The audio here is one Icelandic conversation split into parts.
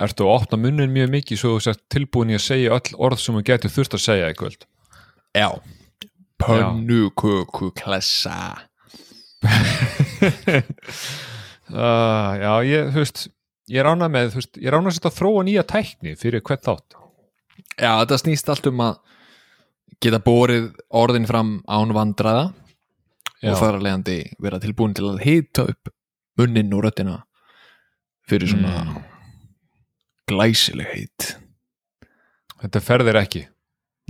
Ertu að opna munnin mjög mikið svo þú sért tilbúin í að segja öll orð sem þú getur þurft að segja í kvöld Já Pönnuköku klessa uh, Já, ég, þú veist ég rána með, þú veist, ég rána að setja þróa nýja tækni fyrir hvert þátt Já, þetta snýst allt um að geta borið orðin fram án vandraða Já. og þar að leiðandi vera tilbúin til að hita upp munnin og röddina fyrir svona Mm. Glæsileg heit Þetta ferðir ekki.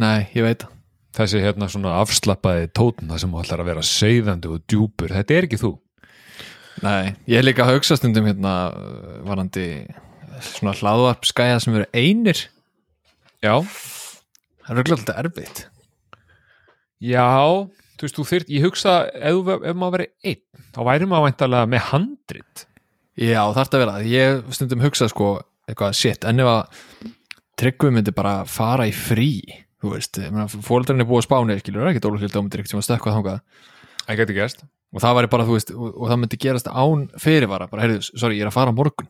Nei, ég veit. Það þessi hérna svona afslappaði tótn það sem ætlar að vera seiðandi og djúpur þetta er ekki þú. Nei, ég er líka að hugsa stundum hérna uh, varandi svona hlaðvarpskæða sem eru einir. Já, Það er auðvitað erfitt. Já þú veist, þú þyrt, ég hugsa ef, ef maður verið einn, þá væri maður væntalega með handrit. Já, þarf þetta að vera. Ég stundum hugsa sko eitthvað shit, en ef að Tryggvi myndi bara fara í frí þú veist, fóldrarinn er búið að spáni skilur, ekki dóluklilt ámyndir sem að stökkvað þangað. Það geti gerst. Og það væri bara, þú veist, og, og það myndi gerast án fyrirvara, bara, heyrðu, sorry, ég er að fara á morgun.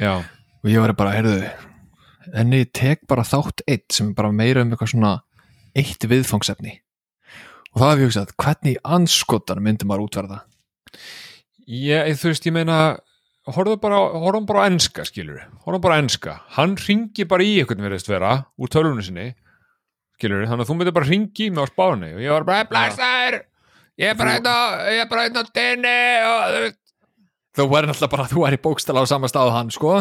Já, og ég væri bara, heyrðu en ég tek bara þátt eitt sem bara meira um eitthvað svona eitt viðfangsefni. Og það hef ég hugsað, hvernig anskotan myndi maður útverða? Ég, þú veist, ég meina horfðu bara, horfðu bara á enska skilur, horfðu bara á enska. Hann ringi bara í einhvern verðist vera úr tölvunni sinni skilur, þannig að þú myndir bara ringi í mig á spáni. Og ég var bara, blæstar ég er bara hérna, ég er bara hérna á denni og þú væri náttúrulega bara, þú væri bókstala á sama stað og hann, sko.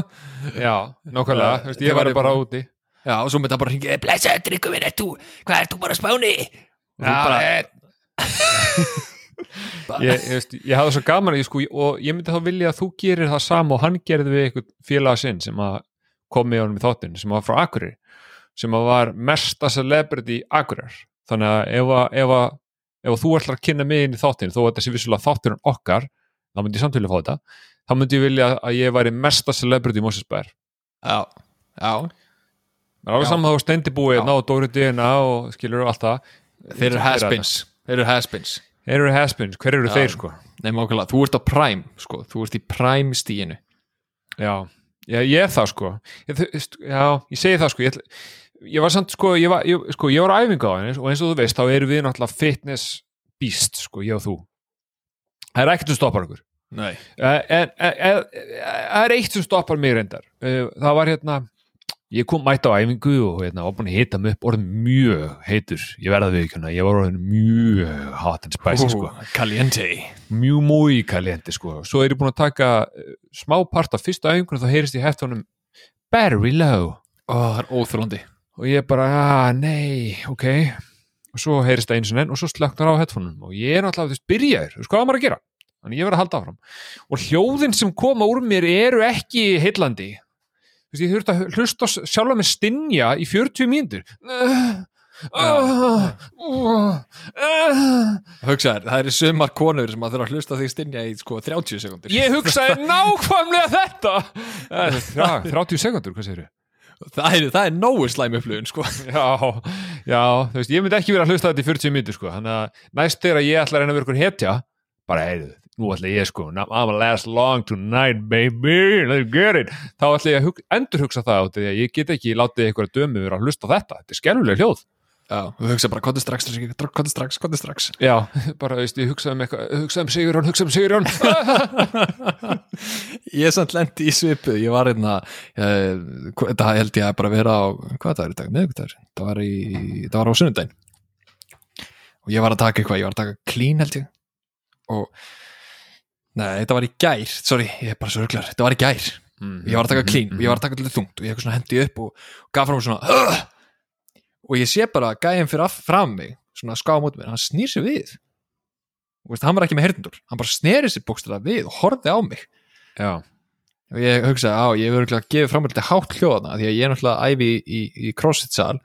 Já, það ég væri bara úti. Já, og svo myndi það bara hringi, blessaður Tryggvi minn, ert þú hvað ert þú bara að spáni? Og þú bara, ég, ég, ég, hafði svo gaman ég sko og ég myndi þá vilja að þú gerir það sama og hann gerði við einhvern félaga sinn sem kom með honum í þáttinn sem var frá Akureyri sem var mesta celebrity Akureyrar. Þannig að ef, að, ef, að, ef að þú ætlar að kynna mig inn í þáttinn þó að þetta sé vissulega þátturinn okkar þá myndi ég samt vilja fá þetta þá myndi ég vilja að ég væri mesta celebrity í Mosesbær já, já. Það er alveg saman þú stendi búið Já. ná Dóri DNA og skilur og allt það. Þeir eru haspins, þeir eru haspins eru hver eru Já. þeir sko? Nei, mákvæmlega, þú ert á prime, sko, þú ert í prime stíinu Já, já ég er það sko. Ég, Já, ég segi það sko. Ég, ég var samt sko ég var, ég, sko, ég var á æfingu á henni og eins og þú veist, þá erum við náttúrulega fitness beast sko, ég og þú. Það er ekkert sem stoppar okkur. Nei. Eh, en það er eitt sem stoppar mig reyndar. Eh, það var hérna ég kom mætt á æfingu og hérna var búin að hita mig upp orðin mjög heitur. Ég verða við ekki ég var orðin mjög hot and spicy sko. Caliente. Mjög múi kalienti sko. Svo er ég búin að taka uh, smá part af fyrsta æfingunum þá heyrist í heftunum battery low. Ó, það er óþrólandi og ég bara, ah, nei, ok. Og svo heyrist það eins og enn og svo slöknar á headphoneum og ég er náttúrulega, þú veist, byrjaður. Þú veist, hvað maður að gera? Þannig ég verð að halda áfram. Og hljóðin sem koma úr mér eru ekki heillandi veist, ég þurfti að hlusta á sjálfa með stinja í 40 mínútur. Hugsaður, það eru sumar konur sem að þurfa að hlusta því stinja í sko 30 sekundir ég hugsaði nákvæmlega þetta. Eh, Já, 30 sekundur, hvað segir Það er, það er nógu slæm upplifun sko. Já, já, þú veist, ég myndi ekki vera að hlusta þetta í 40 mínútur, sko, þannig að næst þegar ég ætla að reyna að vera ykkur hetja, bara, heyrðu, nú ætla ég, sko, I'm gonna last long tonight, baby, let's get it, þá ætla ég að hug, endur hugsa það át, því að ég get ekki látið ykkur að dömu vera að hlusta þetta, þetta er skelvuleg hljóð. Já, þú hugsa bara, kottu strax, kottu strax, kottu strax. Já, bara, veist, ég hugsaði um eitthvað, hugsaði um Sigurjón, hugsaði um Sigurjón. Ég er samt lendi í svipu, ég var einna uh, þetta held ég að bara vera á hvað það er í dag, miðvikudagur það var, í, það var á sunnudaginn. Og ég var að taka eitthvað, ég var að taka clean held ég. Og nei, þetta var í gær, sorry, ég er bara svo ruglar þetta var í gær, ég var að taka clean og ég var að taka til þungt og ég svona hendi upp og, og gaf fram svona uh, og ég sé bara gæðin fyrir af, fram mig svona ská móti mér, hann snýr sér við. Og veist, hann var ekki með heyrndur hann bara sneri sér bókstæða við og horfði á mig. Já, og ég hugsaði á, ég verður ekki að gefa fram eitthvað hátt hljóðana, því að ég er náttúrulega æfi í, í, í crossfit sal,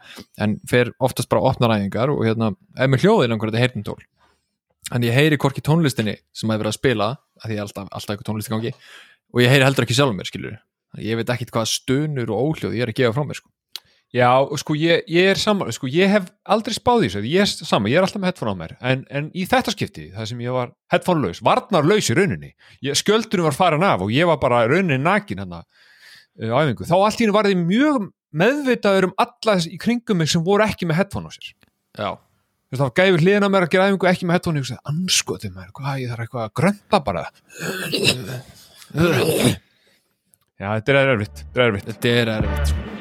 en fer oftast bara opnar æfingar og hérna ef með hljóðin einhver þetta heyrnintól en ég heyri hvorki tónlistinni sem að vera að spila að því er alltaf, alltaf eitthvað tónlist í gangi og ég heyri heldur ekki sjálfum mér, skilur ég veit ekkit hvað stunur og óhljóð ég er að gefa frá mér, sko. Já, sko ég, ég er saman, sko ég hef aldrei spáð í þessu, ég er saman, ég er alltaf með headphone á mér, en, en í þetta skipti, það sem ég var headphone laus, varnar laus í rauninni, ég, skjöldurinn var farin af og ég var bara rauninni nakin hann uh, á æfingu, þá allt í henni var því mjög meðvitaður um alla í kringum mig sem voru ekki með headphone á sér. Já, Þú veist, það var gæfur hliðina á mér að gera æfingu ekki með og ég hugsaði, anskoði mér, hvað, ég þarf eitthvað að grönta bara. Já, þetta er erfitt, þetta er erfitt. Þetta er erfitt sko.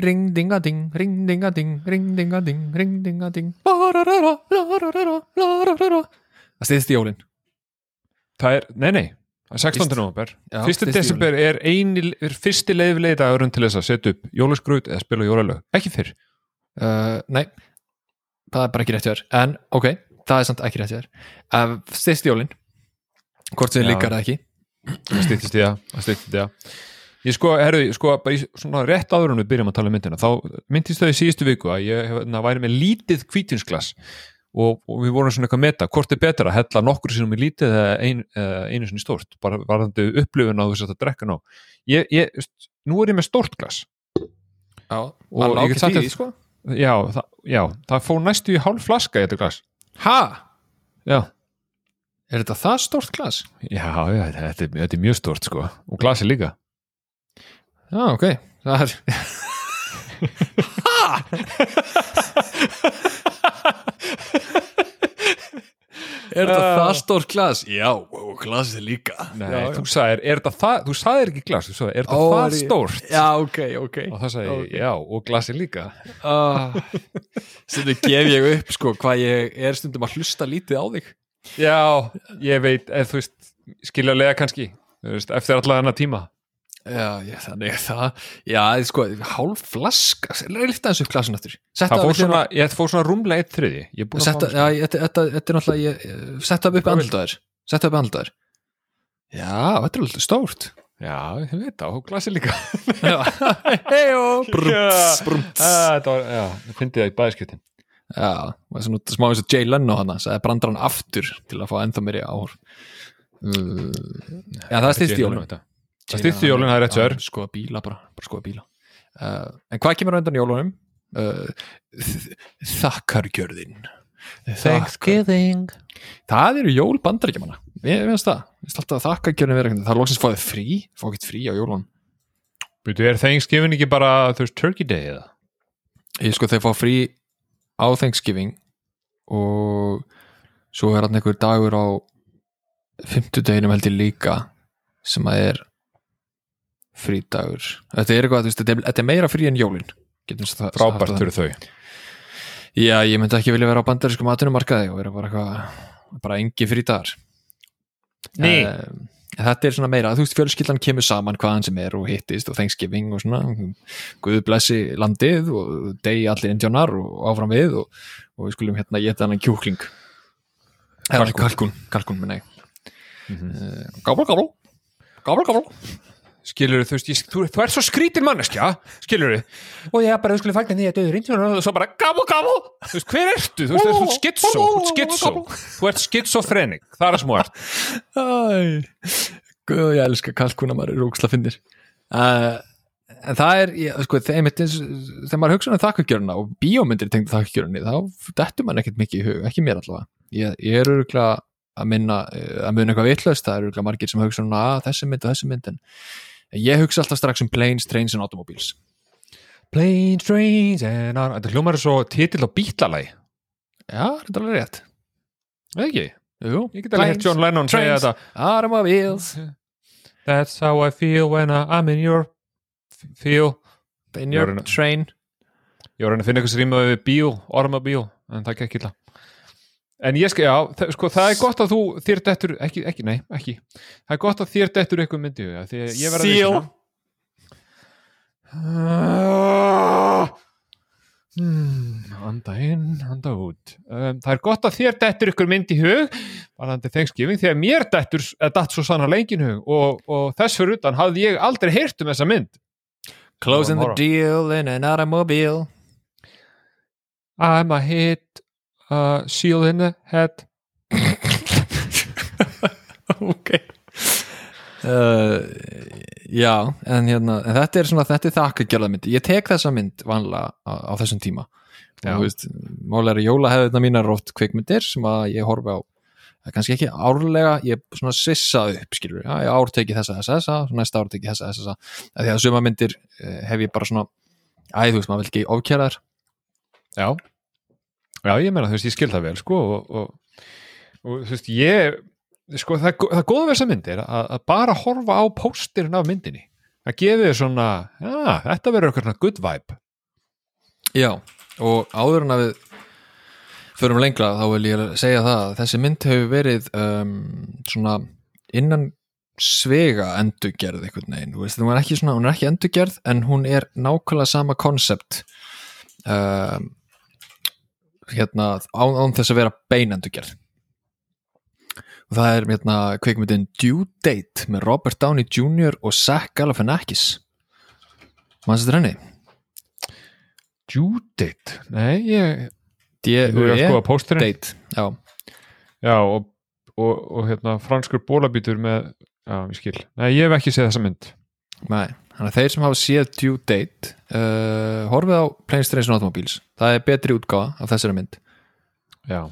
Ring dinga ding, ring dinga ding, ring dinga ding, ring dinga ding. Það stýðist í jólin. Það er, nei, nei, það er 16. Víst. november Já, 1. stysti desember er, eini, er fyrsti leiðilegi dagurinn til þess að setja upp jólaskrút eða spila jólalög, ekki fyrr. Uh, Nei, það er bara ekki rétt hjá þér. En ok, það er samt ekki rétt hjá þér. Uh, Stýðist í jólin Hvort sem líkar það ekki. Það stýttist í það, það stýttist í það ég sko, herru, sko, bara í svona rétt áður en við byrjum að tala um myndina, þá myndist þau í síðustu viku að ég hef, na, væri með lítið kvítinsglas og, og við vorum svona eitthvað að meta, hvort er betra að hella nokkur sinum í lítið eða ein, einu sinni stórt, bara varðandi upplifun að þú sett að drekka ná ég, ég, nú er ég með stórt glas. Já, Og ég get sagt að- sko. Já, það, já, það fór næstu í hálf flaska í þetta glas. Ha? já, Er þetta það stórt glas? já, já þetta, er, þetta er mjög stórt sko. Og glasi líka Já, ok Það er Er þetta Ah. það stórt glas? Já, og glasið líka Nei, já, þú sagðir, er þetta það, þú sagðir ekki glas, þú sagðir, er þetta Ó, það er ég- stórt? Já, ok, ok Og það sagði, ég, já, og glasi líka. uh, Stundum gef ég upp sko hvað ég er stundum að hlusta lítið á þig Já, ég veit, eða þú veist, skiljalega kannski, þú veist, eftir alla þennan tíma. Já, ég, þannig er það. Já, sko, hálf flaska Lifta þessu upp glasun aftur? Setta Það fór svona, ég fór svona rúmlega eitt þriði. Er að Setta, já, þetta, þetta, þetta er náttúrulega ég, ég- Setta upp andlutaður Setta upp andlutaður Já, þetta er alltaf stórt. Já, ég veit það, og glasi líka. Já. Brumts Ah, Þetta var, já, ég fyndi það í bæðskiptin. Já, og svona smá eins og Jay Leno hana sagði brandar hann aftur til að fá ennþá meiri áhor uh, Já, það er stýst í jólun Það stýtti jólun, það er rétt sver. Skoða bíla bara, bara skoða bíla uh, En hvað kemur á undan jólunum? Uh, þ- Þakkargjörðin Thanksgiving. Það eru jól bandaríkjamanna Við veist það, veist alltaf að þakkargjörðin vera eitthvað Það er loksins fáið frí, fá ekkert frí á jólunum Búið, er Thanksgiving ekki bara, þú veist, Turkey Day eða? Ég sko þeir fá frí á Thanksgiving og svo er hann einhver dagur á fimmtudeginum held ég líka sem að er frídagur. Þetta er eitthvað, veist, þetta er, meira frí en jólin. Frábært fyrir þau. Já, ég myndi ekki vilja vera á bandarísku matunumarkaði og vera bara eitthvað bara engi frídagar. Nei. um, Þetta er svona meira, þú veist, fjölskyldan kemur saman hvaðan sem er og hittist og Thanksgiving og svona, Guð blessi landið og degi allir indjánar og áfram við og, og við skulum hérna geta hann kjúkling. Eða, Kalkún, kalkún, minna ég. Mhm. Gábla, gábla Gábla, gábla skilur þú veist, ég, þú, þú ert svo skrítin manneskja skilur þið, og ég bara, þú skulle fagna því að döður indjónar og svo bara, gabu, gabu! Þú veist, hver ertu, þú veist, þú ert skitsó þú ert skitsó, þú ert skitsofrenik það er þú ert. Æ, Guð, ég elska kalkúna maður er rúksla finnir uh, en það er, ég, sko, þeim, þegar maður hugsa um þakkagjörna og bíómyndir tengd þakkagjörni, þá dettur mann ekkert mikið í hug, ekki mér allavega. Ég, ég er öruglega að minna eh, að muna eitthvað vitlaust, það er öruglega margir sem hugsa um að þessi mynd og þessi mynd en ég hugsa alltaf strax um planes, trains and automobiles. Planes, trains and on þetta hljómar er svo titill á bítlalagi já, þetta er alveg rétt. Eða ekki, Jú, ég get alveg hægt John Lennon segja þetta. Automobiles. That's how I feel when I'm in your feel in your train. Ég var að finna eitthvað sem rýmaði við bíl, ormabíl, en það gekk illa. En ég skal, já, það, sko, það er gott að þú þér dettur, ekki, ekki, nei, ekki. Það er gott að þér dettur eitthvað myndi, já, því að ég verð að Seal. Ah. Hmm, anda inn, anda út. Um, það er gott að þér dettur ykkur mynd í hug, varðandi Thanksgiving, því að mér dettur, eða datt svo sannar lengin hug og, og þess fyrir utan hafði ég aldrei heyrt um þessa mynd. Closing the deal in an automobile I'm a hit, uh, the head. Ok. Uh, Já, en, hérna, en þetta er svona þetta er þakkagjörða mynd, ég tek þessa mynd vanlega á, á þessum tíma. Já. og þú veist, málega er að jóla hefði þetta mínar rótt kvikmyndir sem að ég horfi á er kannski ekki árlega, ég svona svissa upp, skilur, já, ég ár teki þessa þessa þessa, næsta ár teki þessa þessa þessa. Því að suma myndir eh, hef ég bara svona æ, þú veist, maður vil ekki ofkjæra þær. Já, já ég meina þú veist, ég skil það vel sko og, og, og þú veist, ég sko, það, það góða við þessa myndir að, að bara horfa á póstirinn af myndinni. Að gefi þér svona, já, þetta verður eitthvað svona good vibe. Já, og áður en að við förum lengra þá vil ég segja það að þessi mynd hefur verið um, svona innan svega endurgerð einhvern veginn, þú veist, hún er ekki svona hún er ekki endurgerð en hún er nákvæmlega sama konsept um, hérna án, án þess að vera bein endurgerð og það er hérna kveikmyndin Due Date með Robert Downey Jr. og Zach Galifianakis. Mannst þetta henni? Judith, nei, ég þú er að E- skoða póstirinn Date, já. Já, og, og, og hérna franskur bólabítur með, já, ég skil. Nei, ég hef ekki séð þessa mynd. Nei, þannig að þeir sem hafa séð Due Date uh, horfið á Planes, Trains and Automobiles. Það er betri útgáfa af þessari mynd. Já,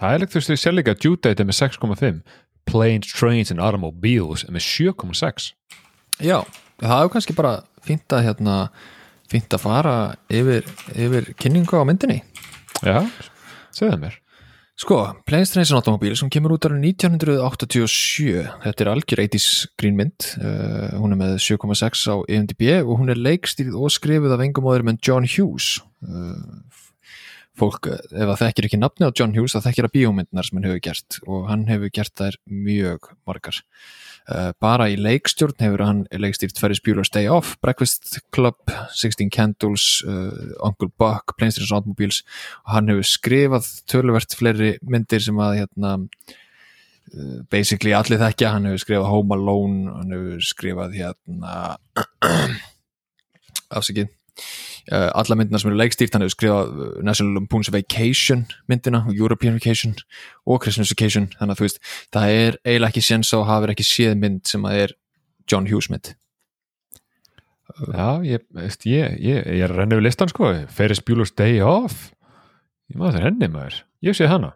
það er leikt þú veist, ég sé líka Judith er með 6,5 Planes, Trains and Automobiles er með 7,6 Já, það er kannski bara fínt að hérna, fínt að fara yfir, yfir kynningu á myndinni. Já, segðu það mér Sko, Planes, Trains and Automobiles sem kemur út árið 1987 þetta er algjör 80s grínmynd uh, hún er með 7,6 á IMDb og hún er leikstýrið og skrifuð af engum áður með John Hughes uh, fólk, ef það þekkir ekki nafni á John Hughes það þekkir að bíómyndnar sem hann hefur gert og hann hefur gert þær mjög margar. Uh, bara í leikstjórn hefur hann leikstýrt Ferris Bueller's Day Off Breakfast Club, 16 Candles uh, Uncle Buck, and Automobiles. Og hann hefur skrifað töluvert fleiri myndir sem að hérna uh, basically allir þekkja, hann hefur skrifað Home Alone, hann hefur skrifað hérna afsakið uh, alla myndina sem eru leikstýrt, hann hefur skrifað uh, National Lampoon's Vacation myndina European Vacation og Christmas Vacation. Þannig að þú veist, það er eiginlega ekki séns að hafa ekki séð mynd sem að er John Hughes mynd. Já, ég, veist, ég, ég, ég er renna við listan sko. Ferris Bueller's Day Off. Ég maður það renni maður. Ég sé hana.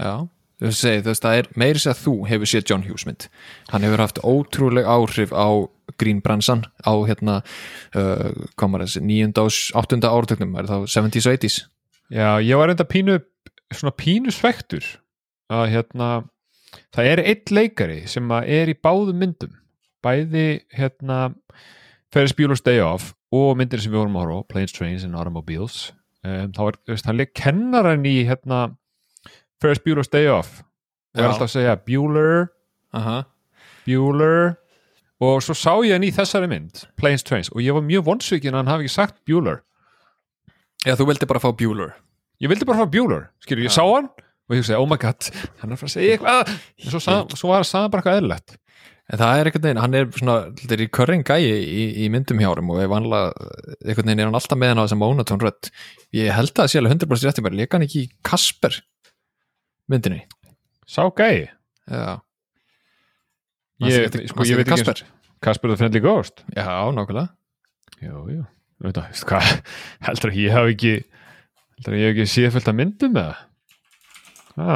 Já, segi, þú veist, það er meiri sér að þú hefur séð John Hughes mynd. Hann hefur haft ótrúleg áhrif á grínbransan á hérna uh, komar þessi, níunda og áttunda ártöknum, er það 70s og 80s Já, ég var enda pínu svona pínu svektur að hérna það er einn leikari sem er í báðum myndum. Bæði hérna Ferris Bueller's Day Off og myndir sem við vorum að horfa Planes, Trains and Automobiles. Um, þá er, þú veist, hann leik kennaran í hérna Ferris Bueller's Day Off. Og er alltaf að segja Bueller Aha. Bueller. Og svo sá ég hann í þessari mynd Planes, Trains. Og ég var mjög vonsvikinn að hann hafi ekki sagt Bueller. Já, þú vildi bara fá Bueller. Ég vildi bara fá Bueller, skilur, ég sá hann og ég hugsaði, oh my god, hann er fara að segja eitthvað. En svo, sað, svo var hann sagði bara eitthvað eðlilegt. En það er einhvern veginn, hann er svona þetta er í körring gæi í, í myndum hjárum og ef vanlega, einhvern veginn er hann alltaf með hann á þessum monotón rödd. Ég held að það sé alveg 100% rétti bara, leika hann ekki í Kasper myndinni. Sá gæi, Já, ég, sko, ég veit Kasper? Kasper the Friendly Ghost? Já, nákvæmlega. Jú, jú, það, veist hvað? Heldur að ég hef ekki heldur að ég hef ekki séð fullt að myndum með það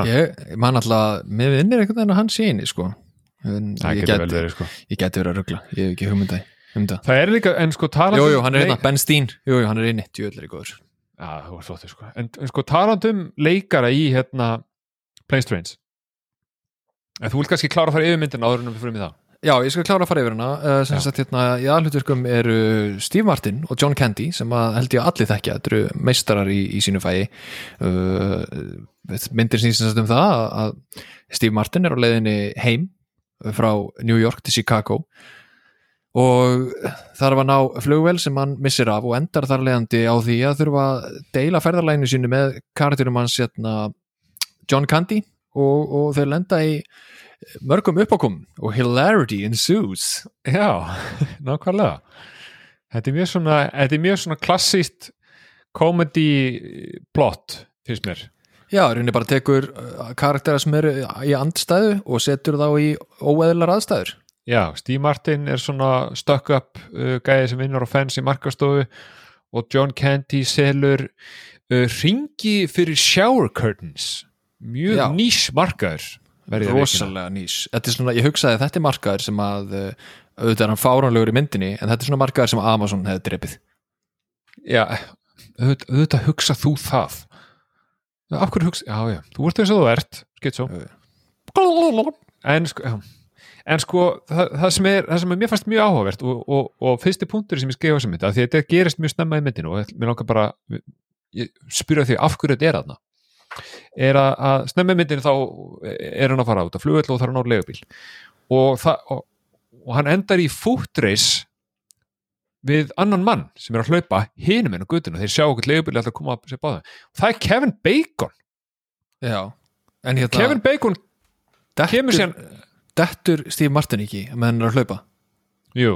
Ég man alltaf, með vinnir einhvern veginn að hann sé inni sko. En það ég geti, verið sko. ég geti verið að ruggla ég hef ekki hugmyndaði um það það er líka, en sko talandi Jú, jú, hann er leik- hérna, Ben Steen. Jú, jú, hann er inni, djöðlega góður. Já, þú var flottir sko. En, en sko talandi um leikara í hérna Planes Trains en þú vilt kannski klára að fara yfir myndin áður en við fyrir með það? Já, ég skal klára að fara yfir hana. Uh, sem sagt hérna, í aðhluturkum eru Steve Martin og John Candy sem að held ég að allir þekkja, þetta eru meistarar í, í sínu fæi uh, myndir snýst sem sagt um það að- Steve Martin er á leiðinni heim frá New York til Chicago. Og þarf að ná flugvel sem hann missir af og endar þar leiðandi á því að þurfa að deila ferðarlæginu sínu með karakterum hans hérna, John Candy og, og þau lenda í mörgum uppákum og hilarity ensues. Já, nákvæmlega. Þetta er mjög svona, er svona klassíst comedy plot, finnst mér. Já, rauninni bara tekur uh, karaktera sem eru í andstæðu og setur þá í óeðlar aðstæður. Já, Steve Martin er svona stuck up uh, gæði sem vinnur á fans í markastofu og John Candy selur uh, ringi fyrir shower curtains mjög Já. nýs markaður rosalega nýs. Þetta er svona, ég hugsaði að þetta er markaður sem að uh, auðvitað er hann fáránlegur í myndinni en þetta er svona markaður sem Amazon hefði drepið. Já, auðvitað, hugsa þú það. Af hverju hugsa, já já, þú ert eins og þú ert skitt svo en sko, en sko það, það, sem er, það sem er mér fannst mjög áhugavert og, og, og fyrsti punktur sem ég skrifa sem þetta, því að þetta gerist mjög snemma í myndinu og mér langar bara ég spyrja því af hverju þetta er aðna er að, að myndinu þá er hann að fara út að flugvöld og þarf hann á legubíl og, og, og hann endar í fúttreis við annan mann sem er að hlaupa hinum en á gutuna, þeir sjá okkur legubíl alltaf að koma að sér báða. Það er Kevin Bacon. Já, en hérna Kevin Bacon kemur síðan dettur Steve Martin ekki með hann að hlaupa? Jú.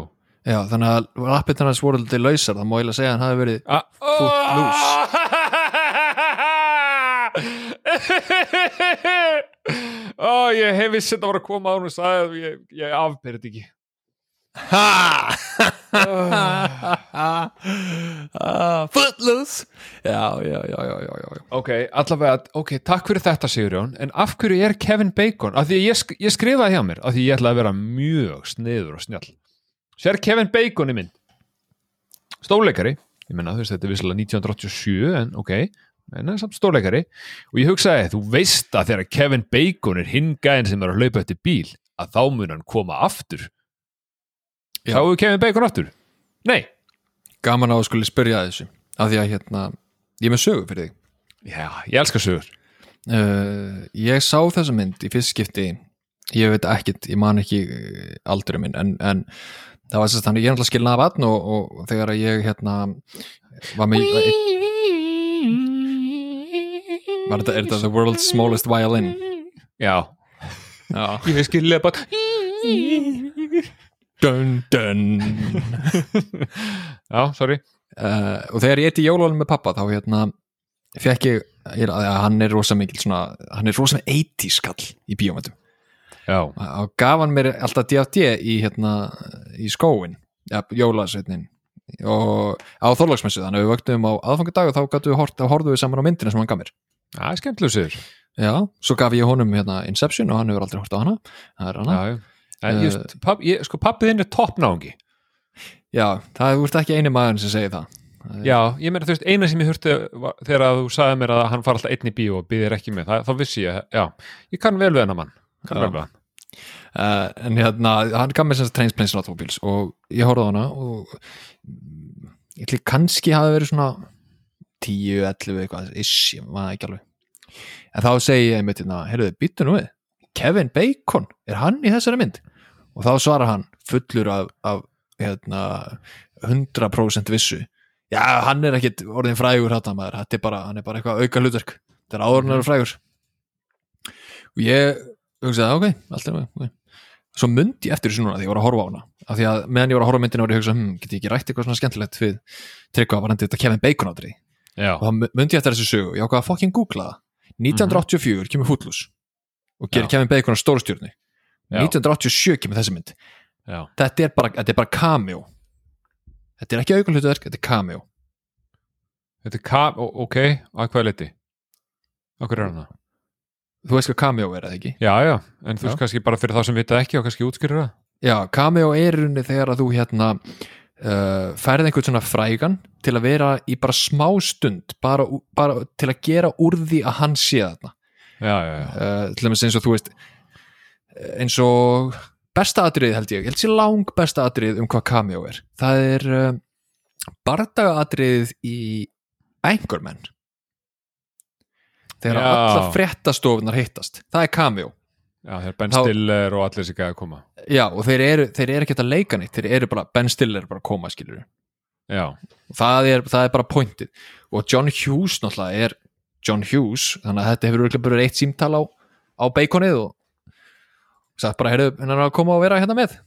Já, þannig að rappið hans voru litið lausar það má eiginlega segja að hann hafi verið A Ó, ég hef viss þetta var að koma á hún og sagði að ég, ég afbyrði ekki. Ha! Footloose. Já, já, já, já, já, já. Ok, allavega, ok, takk fyrir þetta Sigurjón, en af hverju er Kevin Bacon? Af því að ég, sk ég skrifaði hjá mér af því ég ætlaði að vera mjög sniður og snjall. Sér Kevin Bacon í mynd? Stóleikari ég menna þú veist þetta er visslega 1987 en ok, en það er samt stóleikari og ég hugsaði, þú veist að þegar Kevin Bacon er hinn gæðin sem er að hlaupa eftir bíl, að þá mun hann koma aftur. Já. Sáðu Kevin Bacon aftur? Nei. Gaman á að skuli spyrja þessu af því að hérna, ég er með sögu fyrir þig. Já, ég elska sögur. Uh, ég sá þessa mynd í fyrst skipti. Ég veit ekkit, ég man ekki uh, aldrei minn, en, en það var að ég er náttúrulega skilnaði vatn og, og þegar að ég hérna var með var þetta, er þetta the world's smallest violin? Já, já, ég veist skilja bara dun dun. Já, sorry. Uh, og þegar ég eitt í jólunum með pappa þá hérna fekk ég, ég hann er rosa mikil svona, hann er rosa 80 skall í bíómættum Já, og gaf hann mér alltaf D.A.D. í hérna, í skóin ja, jólasveitnin og á þorlagsmessu, þannig að við vöktum á aðfangadag og þá gætu við hort, þá horfðum við saman á myndina sem hann gaf mér það er skemmtilega sögur já, svo gaf ég honum hérna Inception og hann hefur aldrei hort á hana. Það er hana, Já, En Uh, just, papp, ég, sko pappið þinn er toppnáungi. Já, það er úrst ekki eini maður sem segir það. Er- Já, ég meina þú veist, eina sem ég var, þegar að þú sagði mér að hann far alltaf einn í bíó og býðir ekki með, þá vissi ég já, ég kann vel við hennar mann kann Já. vel við hann. Uh, en hérna, hann gaf mér sem sagt Trainsplanation Automobiles og ég horfði á hana og ég ætli kannski hafi verið svona 10, 11 eitthvað, ish, ég maður ekki alveg. En þá segi ég einmitt hérna, heyrðu, býttu nú við Kevin Bacon, er hann í þessari mynd? og þá svarar hann fullur af, af hérna, 100% vissu. Já, hann er ekkit orðin frægur þetta maður, þetta er bara, hann er bara eitthvað auka hlutverk, þetta er áður hann er frægur. Og ég hugsaði, ok, allt er ok. Svo mundi ég eftir þessu núna því ég var að horfa á hana. Af því að meðan ég var að horfa á myndina var ég að hugsa hm, get ég ekki rætt eitthvað svona skemmtilegt við tryggva varandi þetta Kevin Bacon átri Já, og mundi ég eftir þessu sögu ég ákvað að fucking googla það. 1984 kemur Footloose. Og gerir. Kevin Bacon á stórstjórni Já. 1987 kemur þessi mynd. Já, þetta er bara, þetta er bara cameo. Þetta er ekki aukulhutverk, þetta er cameo. Þetta er ó- ok að hvað leiti? Akkur er hann það? þú veist hvað cameo er eða ekki? Já, já, en þú veist kannski bara fyrir þá sem vita ekki og kannski útskýrir það. Já, cameo er rauninni þegar að þú hérna uh, færið einhvern svona frægan til að vera í bara smá stund bara, bara til að gera úr því að hann sé þarna. Já, já, já, uh, til dæmis eins og þú veist eh, eins og besta atrið held ég, held sér lang besta atrið um hvað cameo er. Það er uh, bardaga atrið í Anchorman. Þegar Já. allar fréttastofunar hittast. Það er cameo já, þegar Ben Þá- Stiller og allir sig að koma. Já, og þeir eru, þeir eru ekki að leika neitt þeir eru bara, Ben Stiller er bara að koma skilur Já, það er, það er bara pointið. Og John Hughes náttúrulega er John Hughes, þannig að þetta hefur örugglega bara eitt símtal á, á baconið og sagt bara, heyrðu, hennar að koma og vera hérna með.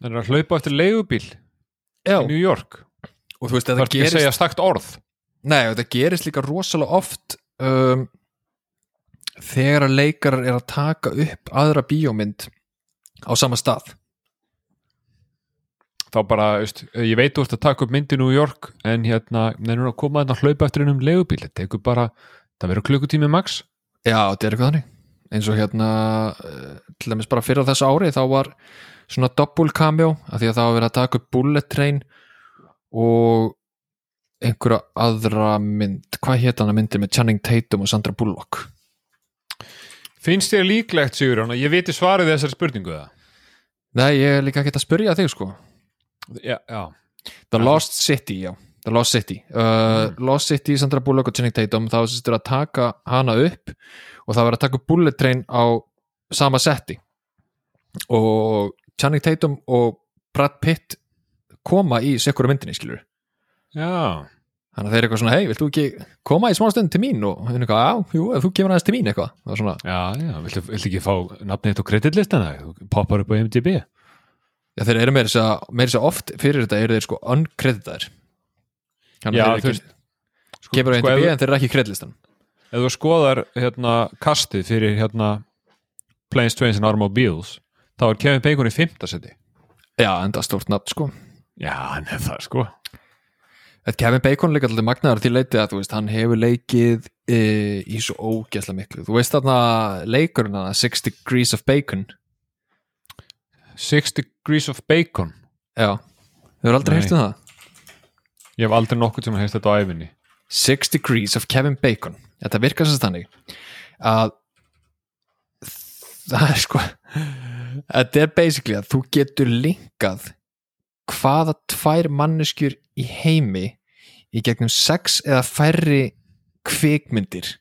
Það er að hlaupa eftir leigubíl já, í New York. Og þú veist, Það þetta er ekki að gerist segja stakt orð. Nei, þetta gerist líka rosalega oft um, þegar að leikarar er að taka upp aðra bíómynd á sama stað. Þá bara, veist, ég veit þú ert að taka upp myndi í New York en hérna, nefnir að koma að hlaupa eftir hennum legubíl, þetta tekur bara það verður klukkutími max. Já, þetta er eitthvað þannig. Eins og hérna eh, til dæmis bara fyrir þessu ári þá var svona double cameo af því að það var verið að taka upp bullet train og einhverja aðra mynd. Hvað hétt hann að myndi með Channing Tatum og Sandra Bullock Finnst þér líklegt, Sigurjón, að ég viti svarið þessari spurningu það? Nei, ég er líka ekki að spyrja þig sko. Já, já. The Lost City, já. The Lost City. Uh, Lost City, Sandra Bullock og Channing Tatum þá sýstur að taka hana upp og það var að taka bullet train á sama setti. Og Channing Tatum og Brad Pitt koma í sekkur myndinni, skilur Já, þannig að þeir eru eitthvað svona, hei, vilt þú ekki koma í smá stund til mín? Og hún eitthvað, já, jú, ef þú kemur aðeins til mín eitthvað. Það var svona, já, já, viltu, viltu ekki fá nafnið þitt og kreditlistana, þú poppar upp á MDB já, þeir eru meira þess að oft fyrir þetta eru þeir sko uncreditaðir. Þannig að þeir eru ekki kemur á sko, NDB ef, en þeir eru ekki í kredlistan ef þú skoðar hérna kastið fyrir hérna Planes, Trains and Automobiles þá er Kevin Bacon í fimmtasetti já, enda stórt nafn sko. Já, Kevin Bacon líka alltaf magnaður til leitið að þú veist, hann hefur leikið e, í svo ógeðslega miklu. Þú veist þarna leikurinn hana, Six Degrees of Bacon. Six Degrees of Bacon? Já, þau eru aldrei heyrst um það? Ég hef aldrei nokkuð sem heist þetta á æfinni Six Degrees of Kevin Bacon. Þetta virkar sem þannig að það er sko þetta er basically að þú getur linkað hvaða tvær manneskjur í heimi í gegnum sex eða færri kvikmyndir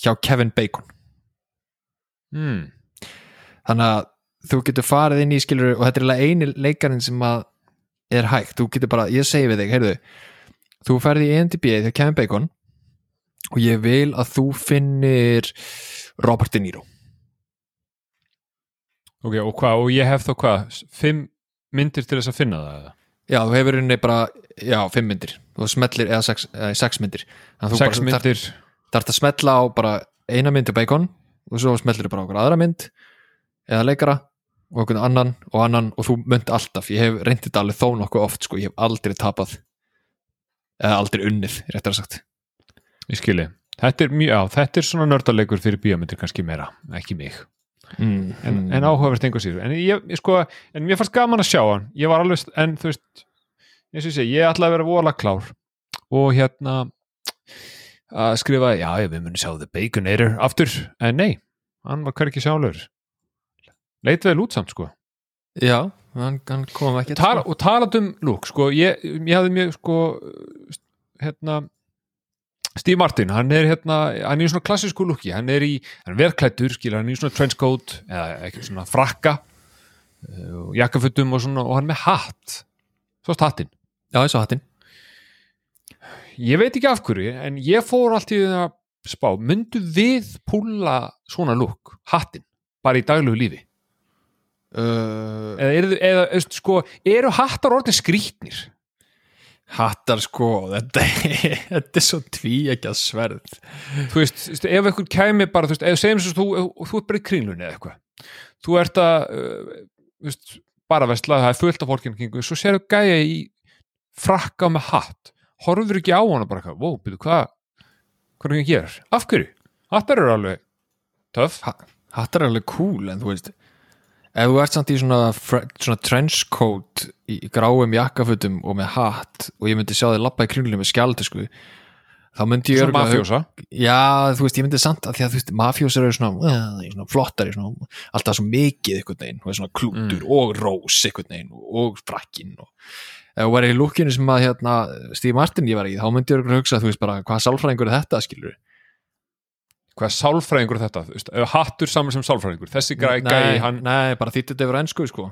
hjá Kevin Bacon? Hmm. þannig að þú getur farið inn í skilur og þetta er eini leikarinn sem að er hægt, þú getur bara, ég segi við þig heyrðu, þú ferði í ENDB þegar Kevin Bacon og ég vil að þú finnir Robert De Niro. Ok, og hvað, og ég hef þá hvað? Fimm myndir til þess að finna það eða? já, þú hefur inni bara, já, fimm myndir. Þú smellir, eða sex, eða sex myndir. Sex myndir. Það er að smetla á bara eina mynd til Bacon og svo smellir þú bara okkur aðra mynd eða leikara og okkur annan og annan og þú mynd alltaf. Ég hef reyndið þetta alveg þó nokkuð oft sko, ég hef aldrei tapað. Eða aldrei unnið, réttar að sagt. Ég skilji. Þetta er, mjög, á, þetta er svona nördalegur fyrir bíómyndir kannski meira, ekki mig mm, en, en áhugavert einhver síður. En, ég, ég, sko, en mér fannst gaman að sjá hann. Ég var alveg, en þú veist eins og ég segi, ég ætlaði að vera vola klár. Og hérna að skrifa, já, við munum sjá The Baconator aftur, en nei hann var hverki sjálfur. Leit vel út samt, sko. Já, hann, hann kom ekki Tala, og talað um lúk, sko ég, ég hafði mjög, sko hérna Steve Martin, hann er hérna hann er í svona klassísku lúki, hann er í hann er verklættur, skilur, hann er í svona trenchcoat eða ekki svona frakka eh, og jakkafötum og svona og hann er með hatt, svo hattinn. Já, ég sá hattinn. Ég veit ekki af hverju, en ég fór allt í það spá, myndu við púla svona lúk, hattinn bara í daglegu lífi? Uh, eða, eða, eða, eða sko, eru hattar orðin skrítnir hattar sko þetta, þetta er svo tví ekki að sverð þú veist, ef einhvern kæmi bara, þú veist, ef segjum svo þú, þú ert bara í kringlunni eða eitthvað þú ert að, þú veist bara vesla, það er fullt af fólkinu kringu svo sérðu gæja í frakka með hatt, horfður ekki á hana bara eitthvað, wow, byrju, hvað hvað er ekki að gera, af hverju? Hattar eru alveg töff. Ha, hattar er alveg cool en þú veist ef þú ert samt í svona, svona trenchcoat í, gráum jakkafutum og með hatt og ég myndi sjá þig labba í kringlunni með skjáldu sko þá myndi ég svona örugglega- mafjósa Já, þú veist, ég myndi samt að því að þú veist, mafjósar eru svona, uh, svona flottari, svona, alltaf svo mikið einhvern veginn, og svona klútur og rós einhvern veginn og, frakkin og ef þú væri í lúkinu sem að hérna, Steve Martin ég var í, þá myndi ég örugglega hugsa, þú veist bara, hvað sálfræðingur er þetta, skilur hvað sálfræðingur þetta, hattur saman sem sálfræðingur, þessi gæi, gæi hann nei, bara þýtti þetta yfir ennsku, sko.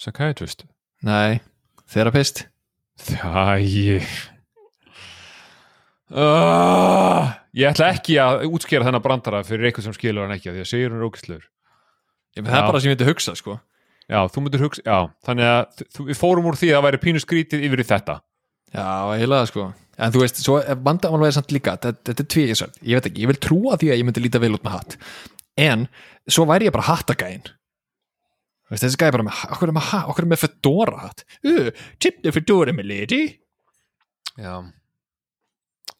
Psychiatrist. Nei, therapist. Þæ uh, Ég ætla ekki að útskýra þennan brandara fyrir eitthvað sem skilur hann ekki af því að segir hann með það er bara sem ég myndi hugsa, sko. Já, þú myndir hugsa, já, þannig að þú, við fórum úr því að það væri pínu skrítið yfir í þetta Já, eiginlega, sko. En þú veist, svo vandamál er samt líka þetta, er tvíkisvært, ég veit ekki, ég vil trúa því að ég myndi líta vel út með hatt. En svo væri ég bara hattagæin veist, þessi gæði bara með, okkur er með, ha- okkur er með fedora hatt. Uh, tipni fedora með lady. Já.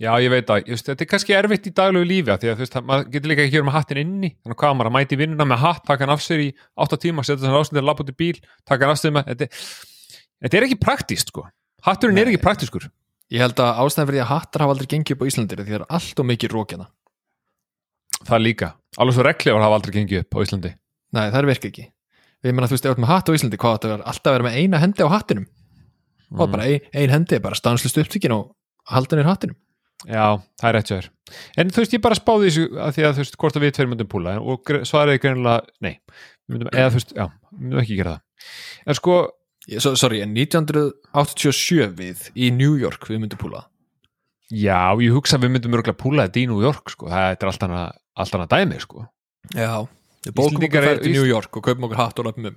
Já, ég veit að, veist, þetta er kannski erfitt í daglegu lífi því að þú veist, að maður getur líka ekki að gera með hattin inni. Þannig að hvað maður að mæti vinnuna með hatt taka hann af sér í 8 tíma, setja þannig ástundir labba út í bíl, taka hann af sér með þetta, þetta er ekki praktíst, sko Hatturinn er Nei. ekki praktískur. Ég held að ástæðan fyrir því að hattar hafa aldrei gengið upp á Íslandir því það er allt og mikið rókjana Það líka, alveg svo reglifar hafa aldrei gengið upp á Íslandi. Nei, það er virka ekki. Við meina þú veist, ef þú ert með hatt á Íslandi hvað þetta er alltaf að vera með eina hendi á hattinum? Og Mm. bara ein, ein hendi er bara stanslust upptökin og haldinir hattinum? Já, það er rétt sér En þú veist, ég bara spáði þessu að því að þú veist, hvort að við tveir myndum púla og svaraði greinilega, nei. Myndum, eða þú veist, já, myndum ekki gera það. En sko, so, sorry, en 1987 við í New York við myndum púla. Já, ég hugsa að við myndum örgulega púla þetta í New York, sko, það er allt annað allt annað dæmi, sko. Já, við bókum okkur fært til New York og kaupum okkur hatt og löpum um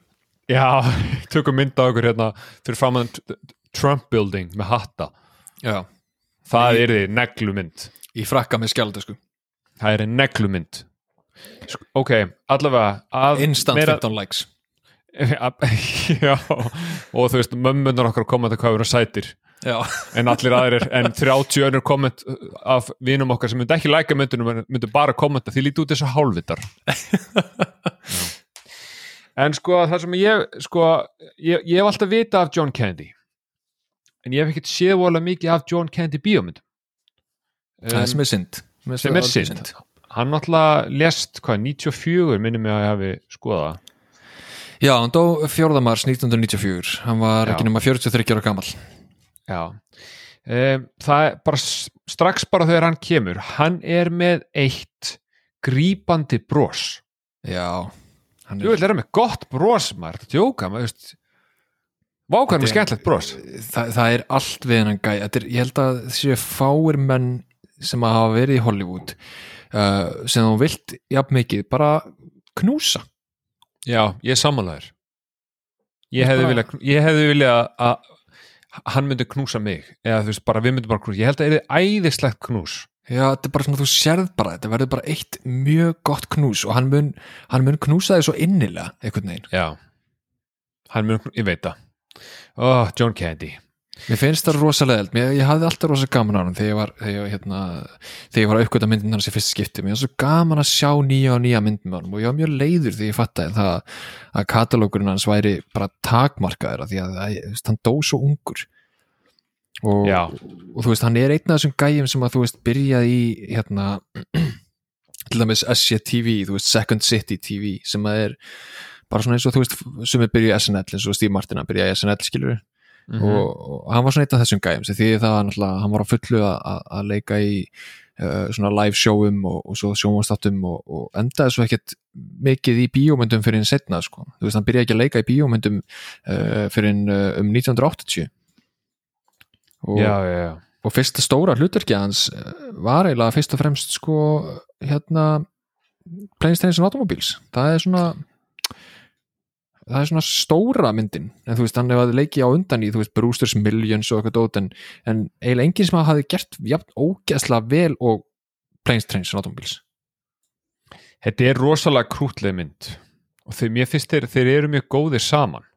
Já, tökum mynd á okkur hérna fyrir framan Trump building með hatta. Já, það Í- er því neglumynd í frakka með skjaldösku það er neglumynd Sko, Ok, allavega instant meira- 15 likes Já, og þú veist mömmunar okkar komandi hvað eru sætir. Já, en allir aðrir, en 30 önnur komment af vinum okkar sem myndi ekki læka myndunum myndi bara kommenta, því líti út þessu hálfvitar. Já. en sko það sem ég sko, ég, ég hef alltaf vita af John Candy. En ég hef ekkert séð vola mikið af John Candy bíómyndum það sem er synd. sem er synd. hann náttúrulega lest, hvað, 94 minnum ég að hafi skoðað já, hann dó 4. mars 1994 hann var Já. ekki nema 43 ára gammal Já, um, það er bara strax bara þegar hann kemur, hann er með eitt grípandi bros. já, hann Jú, vil er hann með gott bros, maður, þetta djóka, maður, veist, vákvæður með Þetta er- skemmtlegt bros. það, það er allt við hennan gæ er, ég held að séu fáir menn sem að hafa verið í Hollywood uh, sem þú vilt jafn mikið bara knúsa Já, ég er sammálaður. Ég hefði viljað, ég hefði viljað að hann myndi knúsa mig, eða þú veist, bara við myndum bara knúsa. Ég held að það er æðislegt knús. já, þetta er bara svona þú sérð bara þetta verður bara eitt mjög gott knús og hann mun, hann mun knúsa þig svo innilega einhvern veginn Já, hann mun, ég veit það. Oh, John Candy. Mér finnst það rosalega eld, ég hafði alltaf rosa gaman á hann þegar ég var, þegar hérna, þegar ég var að uppgöta myndin hans í fyrst skipti, mér var svo gaman að sjá nýja og nýja mynd með hann og ég var mjög leiður þegar ég fattaði það að katalókurinn hans væri bara takmarkaður því að, veist, hann dó svo ungur. Og, og þú veist, hann er einn af þessum gæjum sem að þú veist, byrjaði í hérna, til dæmis SCTV, þú veist, Second City TV sem að er bara svona eins og þú veist, sem er byrjuð SNL eins og Steve Martin að byrja SNL skilur Mm og, og hann var svona einn af þessum gæjum því það hann var á fullu að, leika í uh, svona live showum og, og svo sjómanstáttum og, og endaði svo ekkert mikið í bíómyndum fyrir hinn setna sko. þú veist, hann byrjaði ekki að leika í bíómyndum uh, fyrir hinn uh, um 1980 og, Já, já, já. og fyrsta stóra hlutverki hans var eiginlega fyrst og fremst sko hérna Planes, Trains and Automobiles það er svona það er svona stóra myndin. En þú veist, hann hefði leikið á undan í þú veist, Brewster's Millions og eitthvað dót en, en eiginlega enginn sem hafi gert jafn ógeðslega vel og Planes, Trains and Automobiles. Þetta er rosalega krútleg mynd. Og þeir, mér finnst þeir, þeir eru mjög góðir saman.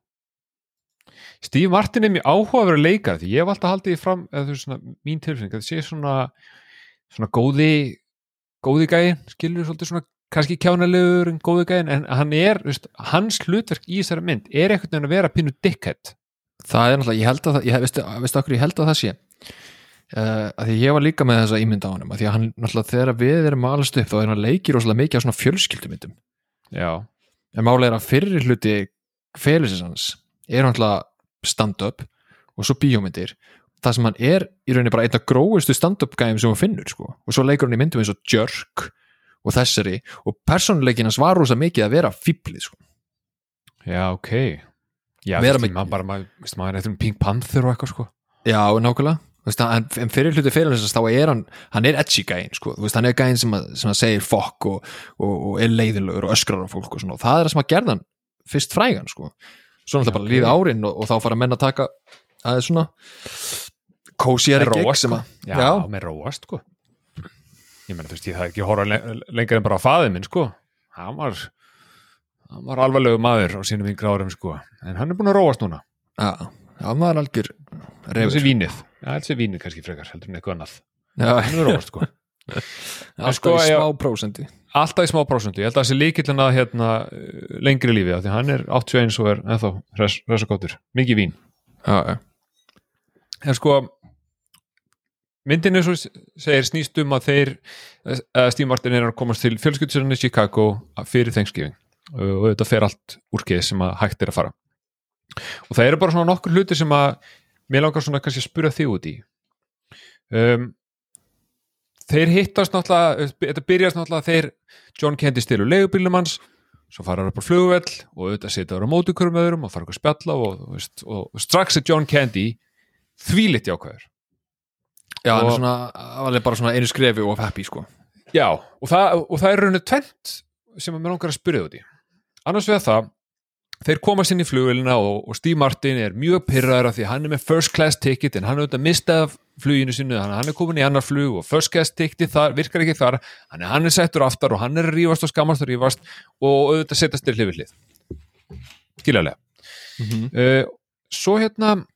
Steve Martin er mjög áhugaverður leikar því ég hef alltaf haldið því fram eða þú veist svona mín tilfinning að það sé svona svona góði góði gæin, skilur svolítið svona kannski kjánalegur en góði gæin en hann er, veist, hans hlutverk í þessari mynd er einhvern veginn að vera pínu dickhead. Það er náttúrulega, ég held að það ég, veistu, veistu okkur, ég held að það sé? Uh, að því ég var líka með þessa ímynda á honum að því að hann náttúrulega þegar við erum alast upp þá er hann leikir rosalega mikið á svona fjölskyldumyndum Já, en málega er að fyrir hluti félagsins hans er náttúrulega stand-up og svo bíómyndir. Það sem hann er í rauninni bara einn af gróistu stand-up gæðum sem hún finnur sko. og svo leikur hann í myndum eins og Jerk og þessari og persónuleikin hans var rosa mikið að vera fýblið sko. já, ok Já, Vera með- maður bara, maður, maður er eftir um Pink Panther og eitthvað sko já, nákvæmlega veist, en, en fyrir hluti félagsins þá er hann hann er edgy gæðin, sko. Veist, hann er gæðin sem, að, sem að segir fokk og, og, og er leiðinlegur og öskrar á fólk og svona og það er það sem að gerða hann fyrst frægan sko. svo náttúrulega bara líða árin og, og þá fara menn að taka aðeins svona kósíari gig sem sko. að já, Já. með róast sko ég meina þú veist ég það er ekki að horfa le lengur en bara á faðið minn sko. Hann var hann var alvarlegu maður á sínum yngra árum sko. En hann er búin að róast núna. Já, maður er algjör þessi reyfur vínið, já þessi vínið kannski frekar heldur en eitthvað annað, Já, hann er róast sko. Alltaf sko, í smá prósendi. Alltaf í smá prósentu, ég held að þessi líkillin að hérna, eh, lengri lífi, af því hann er 81 og er ennþá góttur mikið vín. Já, já, en sko myndin eins og segir snýst um að þeir að Steve Martin er að komast til fjölskyldsörunni Chicago fyrir Thanksgiving. Og þetta fer allt úr skeið sem að hægt er að fara. Og það eru bara svona nokkur hlutir sem að mér langar svona kannski að spura þig út í. Um, þeir hittast náttúrulega þetta byrjast náttúrulega þeir John Candy stilur leigubílum hans svo fara hann upp á flugvell og auðvitað setja ára móti ykkur um öðrum og fara ykkur að spjalla og, og, og strax er John Candy þvílitt jákvæður já Og- er svona alveg bara svona einu skrefi og happy sko Já, og það, og það er rauninu tvent sem að mér langar að spyrja út í. Annars vegar það, þeir komast inn í flugvélina og, og Steve Martin er mjög pyrraður af því hann er með first class ticket en hann er auðvitað mistað fluginu sinu, hann, er komin í annar flug og first class ticket þar, virkar ekki þar, hann er, hann er settur aftar og hann er rífast og skammast og rífast og auðvitað setjast til hlifið hlið. Skiljaðlega. mm -hmm. Uh, svo hérna,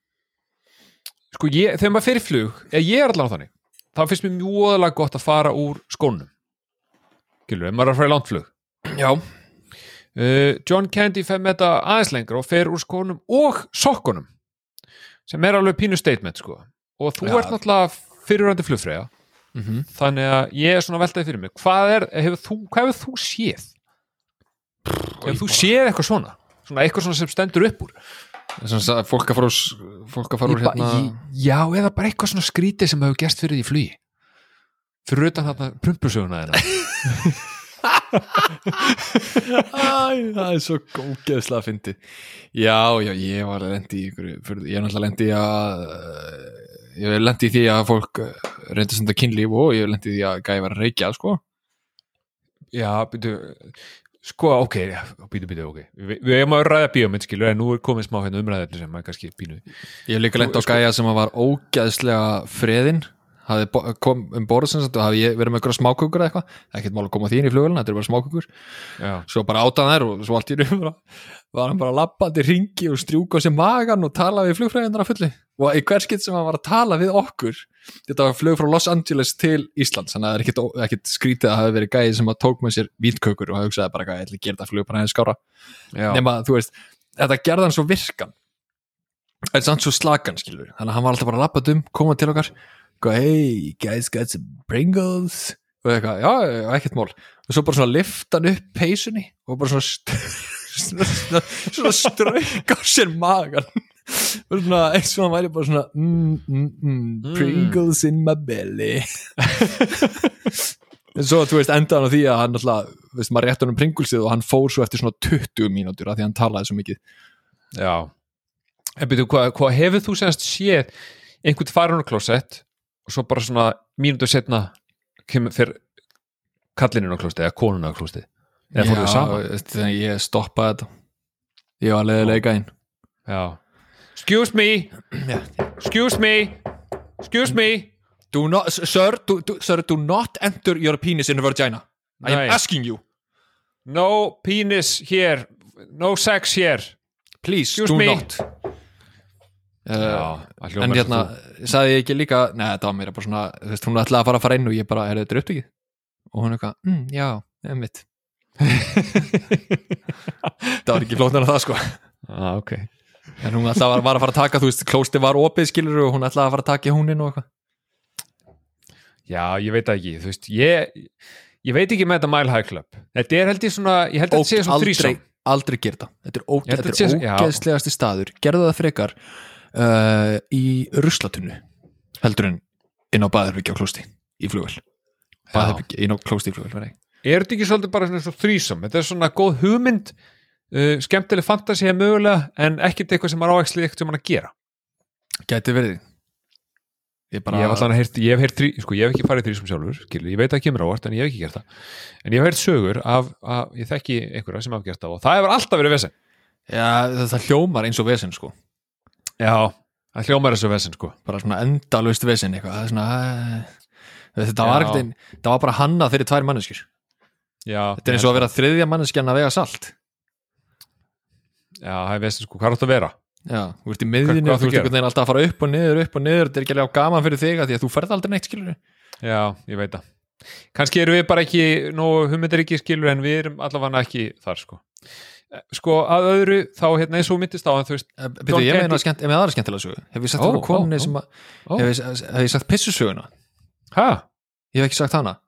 sko ég, þegar maður í flug, eða ég er allan á þannig, þá finnst mér mjög óðalega gott að fara úr skónum. Skilur, ef maður er að fara í landflug. Já, Uh, John Candy fer með þetta aðeins lengra og fer úr skónum og sokkunum sem er alveg pínu statement sko og þú Já. ert náttúrulega fyrirvændi flugfreyja mm -hmm. þannig að ég er svona veltaði fyrir mig hvað er, hefur þú, hvað hefur þú séð hefur þú séð eitthvað svona svona eitthvað svona sem stendur upp úr fólk að fara úr fólk að fara úr hérna já, eða bara eitthvað svona skrítið sem hefur gerst fyrir því í flugi. Fyrir utan þarna prumpusöguna þeirna Æ, það er svo góðgeðslega að fyndi Já, já, ég var lendi í ykkur, fyrir, ég er náttúrulega lendi í að uh, ég hef lendi í því að fólk uh, reyndi að senda kynlíf og ég hef lendi í því að gæði var að reykja, sko. Já, býtu sko, ok, býtu, býtu, ok. Vi, við hefum að ræða bíómynd, skilur, en nú er komið smá hérna umræðefni sem er kannski pínu Ég hef líka lendi á Sko- gæja sem var ógeðslega freðin hafði kom um borð sem sagt og hafði verið með smákukur eða eitthvað. Ekkert mál að koma því inn í flugulina, þetta er bara smákukur Já, svo bara átan þær og svo allt í raun var hann bara lappandi ringi og strjúka á sér magan og tala við flugfræðindar að fulli og í hver skitt sem hann var að tala við okkur þetta var flug frá Los Angeles til Íslands þannig að það er ekkit, ekkit skrítið að hafa verið gæði sem að tók með sér vítkökur og hugsaði bara gæði, ég ætla að gera þetta flug bara hefði skára já, nema þú veist, þetta gerði hann svo virkan. En samt svo slagan skilur þannig að hann var alltaf bara að lappa um, koma til okkar hey, guys got some Pringles. Og eitthvað, já, ekkert mál. Og svo bara svona lifta hann upp peysunni og bara svona svona, svona, svona strauk á sér magan og svona eins og hann væri bara svona mm, mm, mm, Pringles in my belly. En svo þú veist endaðan á því að hann alltaf, veist maður rétt hann um Pringlesið og hann fór svo eftir svona 20 mínútur af því að hann talaði svo mikið. Já. En býtu, hvað, hvað hefur þú semst séð einhvern farun á klósett og svo bara svona mínútur setna kemur fyrir klósetti eða konun á klósetti eða fór þau saman? þegar ég stoppaði þetta. Ég var leiðilega einn Já Excuse me, excuse me. Excuse me. Do not, sir, do, do, sir, do not enter your penis in a vagina I am Nei. asking you, No penis here. No sex here. Please Excuse do me. not. Uh, það hljómar en hérna, sagði ég ekki líka neða, þetta var mér bara svona, þú veist, hún ætlaði að fara að fara inn og ég bara, er þetta upptökið? og hún eitthvað, mm, já, emmitt það var ekki flóttan að það sko. Ah, ok en hún ætlaði að, var að fara að taka, þú veist, klósti var opið skilur og hún ætlaði að fara að taka í húnin og eitthvað. Já, ég veit ekki, þú veist ég, ég veit ekki með þetta Mile High Club. Þetta er held ég svona, ég held að þetta sé svona aldrei, þrísam aldrei gera það þetta er, er ógeðslegasti staður. Gerðu það frekar uh, í ruslatunnu heldur en inn á baðherbyggja á klósti í flugvel baðherbyggja inn á klósti í flugvel Er þetta ekki svolítið bara svona þrísam Þetta er svona góð hugmynd uh, skemmtileg fantasía mögulega en ekkert eitthvað sem er áækslega eitthvað sem hann að gera. Gæti verið. Ég bara Ég hef allan að heyrt, ég hef þrí, sko, ég hef ekki farið þrísam sjálfur skilur, ég veit að það kemur ávart en ég hef ekki gert það. En ég hef heyrt sögur af, af ég þekki einhverja sem hafa gert það og það hefur alltaf verið vesen. Já, það, það hljómar eins og vesen sko. Já, það hljómar þessu vesen sko. Bara svona endalust vesen eitthvað svona uh, þetta var, ekkert var bara hannað fyrir tvær manneskjur. Já, þetta er eins og að vera þriðja manneskjan að vega salt já, það er veist sko, hvað er þetta að vera? Já, þú ert í og þú ert einhvern veginn alltaf að fara upp og niður, upp og niður þetta er ekki alveg gaman fyrir þig að því að þú ferð aldrei neitt skilur Já, ég veit það kannski erum við bara ekki nógu hugmyndir ekki skilur en við erum allavega ekki þar sko Eh, sko að öðru þá hérna eins og myndist á hann þú veist Býtu, Don't ég meina skemmt, ég meina aðra skemmtilega sögu Hef ég sagt það ó. sem að hef ég, sagt pissusöguna hæ? Ég hef ekki sagt hana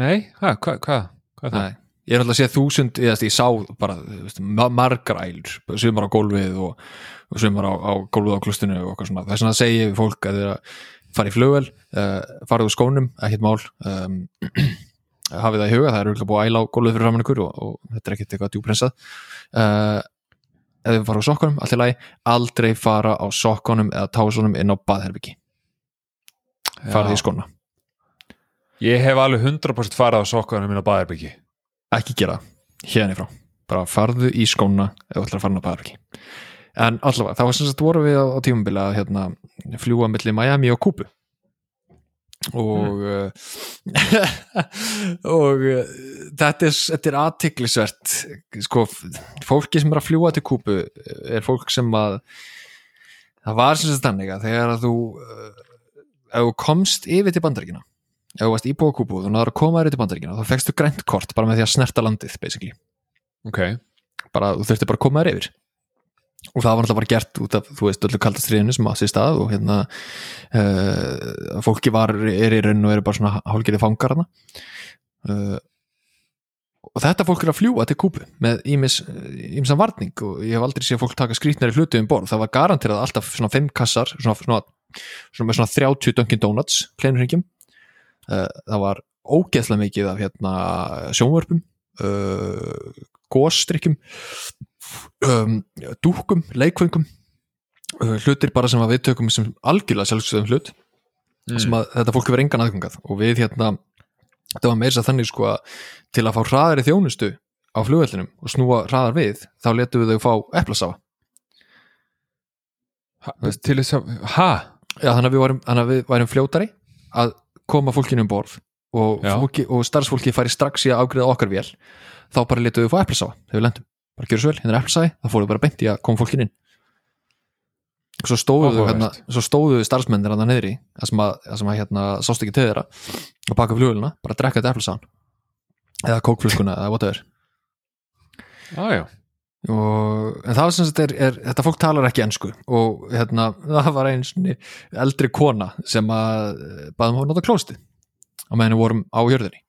Nei, hæ? Hvað? Hvað? Hvað. Ég er alltaf að sé þúsund ég, ég sá bara veist, ma- margar ælur sumar á gólfið og, og sumar á, á gólfið á klustinu og eitthvað svona. Segi ég við fólk að þeirra fara í flugvel uh, farið úr skónum, ekkert mál. Um, hafið það í huga, það er auðvitað búið að æla á gólfið fyrir framann ykkur og, og þetta er ekkert eitthvað djúprensað. Uh, ef við fara á sokkunum, allt í lagi aldrei fara á sokkunum eða tásunum inn á baðherbyggi farið í skóna, Ég hef alveg 100% farið á sokkanum minna bæðarbyggi ekki gera hérna frá. Bara farðu í skóna ef þú ætlar að fara inn á baðherbyggi en allavega, þá var sem sagt voru við á, á tímabili að hérna, fljúa milli Miami og Kúbu. Og mm. og uh, þetta er, er aðtiklisvert sko, fólki sem er að fljúa til Kúbu er fólk sem að það var sem sagt þannig að þegar að þú ef þú komst yfir til bandaríkina ef þú varst íbúið á Kúbu og náður að koma yfir til bandaríkina þá fegstu grænt kort bara með því að snerta landið basically, Ok, bara, þú þurfti bara að koma þér yfir. Og það var náttúrulega bara gert út af þú veist öllu kaldastriðinu sem á sér stað og hérna uh, fólki var er í raun og eru bara svona hálgerið fangar hana uh, og þetta fólk er að fljúa til kúpu með ímsan varning og ég hef aldrei séð fólk taka skrítnari hluti um borð, það var garanterað alltaf svona 5 kassar, svona, svona, svona með svona 30 Dunkin Donuts kleinurhingjum uh, það var ógeðslega mikið af hérna sjónvörpum uh, gósstrykkjum um, dúkum, leikfengum uh, hlutir bara sem að við tökum sem algjörlega sjálfsögum hlut sem að þetta fólk hefur engan aðgangað. Og við hérna, þetta var að þannig sko að til að fá hraðari þjónustu á flugvellinum og snúa hraðar við þá letum við þau fá eplasafa. Ha, til þess að Hæ? Já, þannig að við þannig að við varum fljótari að koma fólkinu um borð og, fólki, og starfsfólki færi strax í að ágriða okkar vél þá bara letum við fá eplasafa þegar við lendum bara gjör svo vel, hérna er eplasafi, þá fórum við bara beint í að koma fólkinu inn. Svo stóðu við Áhugavert. hérna, svo stóðu starfsmennir hann niðri, það sem að, það sem að hérna, sást ekki til þeirra og baka flugulina bara að drekka þetta eplasafan eða kókflöskuna eða whatever. Já, já. Og, en það var sem sagt er, er, þetta fólk talar ekki ensku og hérna, það var svona eldri kona sem að baðum að nota klósti á meðan við vorum á jörðinni.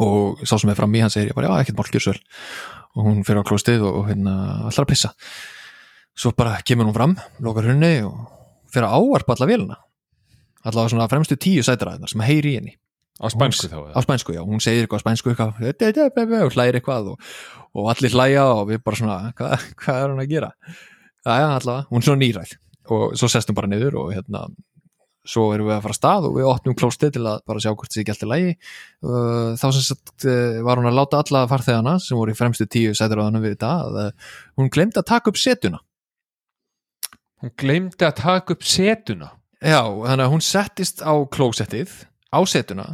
Og sá sem er fram í hann segir ég bara já ekkert mál gjör svo vel. Og hún fyrir á klóstið og, hérna allar að pissa. Svo bara kemur hún fram, lokar henni og fyrir að ávarpa alla vélina. Allavega svona fremstu tíu sætara sem heyri í henni Á spænsku þá á spænsku, já, hún segir eitthvað á spænsku eitthvað, og hlæðir eitthvað og, og allir hlæja og við bara svona hvað, hvað er hún að gera? Já, allavega, hún er svona nýræð og svo sest hún bara niður og hérna svo erum við að fara að stað og við opnum klóstið til að bara sjá hvort það ekki alltaf lægi uh, þá sem sagt uh, var hún að láta alla farþegana sem voru í fremstu tíu sætur á við þetta að uh, hún glemdi að taka upp setuna. Hún gleymdi að taka upp setuna? Já, þannig að hún settist á klósettið á setuna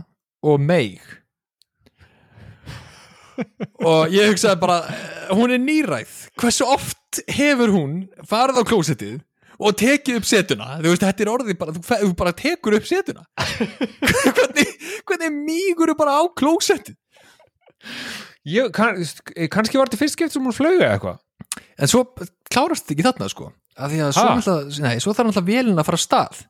og meig og ég hugsaði bara eh, hún er nýræð. Hversu oft hefur hún farið á klósettið og tekið upp setuna? Þú veist, þetta er orðið bara, þú, þú bara tekur upp setuna. Hvernig, hvernig mígur bara á klósettið? Ég, kann, Kannski var þetta fyrst skipt sem hún flögu eða eitthvað. En svo klárast þetta ekki þarna sko. Af því að svo, alltaf, nei, svo þarf alltaf vélina að fara af stað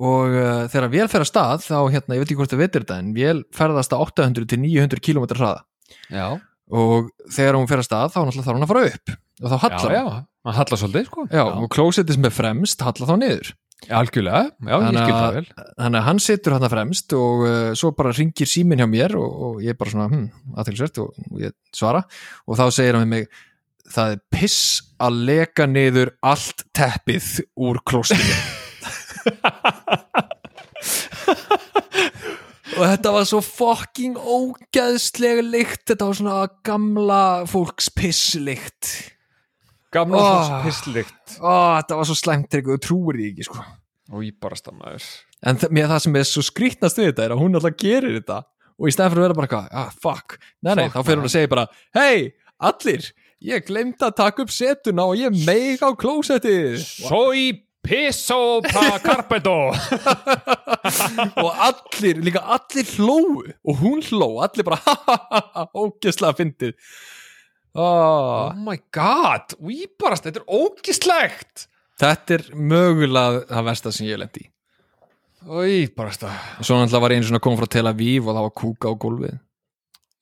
og uh, þegar vél fer af stað þá, hérna, ég veit ekki hvort það veitir þetta en vél ferðast að 800 til 900 km hraða. Já, og þegar hún fer af stað þá þarf hún að fara upp. Og þá hallar já Hann hallar svolítið, sko. Já, og klósettið sem er fremst hallar þá niður. Algjörlega, já, ég skil að- það vel. þannig að hann situr hann fremst og uh, svo bara ringir síminn hjá mér og, og ég bara svona, hm, aðtilsvert og, og ég svara. Og þá segir hann við mig það er piss að leka niður allt teppið úr klóstinu og þetta var svo fucking ógeðslega lykt. Þetta var svona gamla fólks pisslykt. Gamla Ó. fólks pisslikt Ó, þetta var svo slæmt og trúir því ekki sko. Og ég bara stammaður En mér það sem er svo skrýtnast við þetta er að hún alltaf gerir þetta. Og í stæðan fyrir að vera bara ah, fuck, nei, nei, Fuck, þá fyrir hún að segja bara, hei, allir, ég glemd að taka upp setuna og ég meig á klósettið. Soy piso pa carpeto og allir, líka allir hlóu. Og hún hló, allir bara ógeslega fyndið. Oh oh. my god, výbarast, þetta er ógislegt þetta er mögulega það versta sem ég lendi í. Výbarast svo náttúrulega var einu svona að koma frá Tel Aviv og það var kúka á gólfið.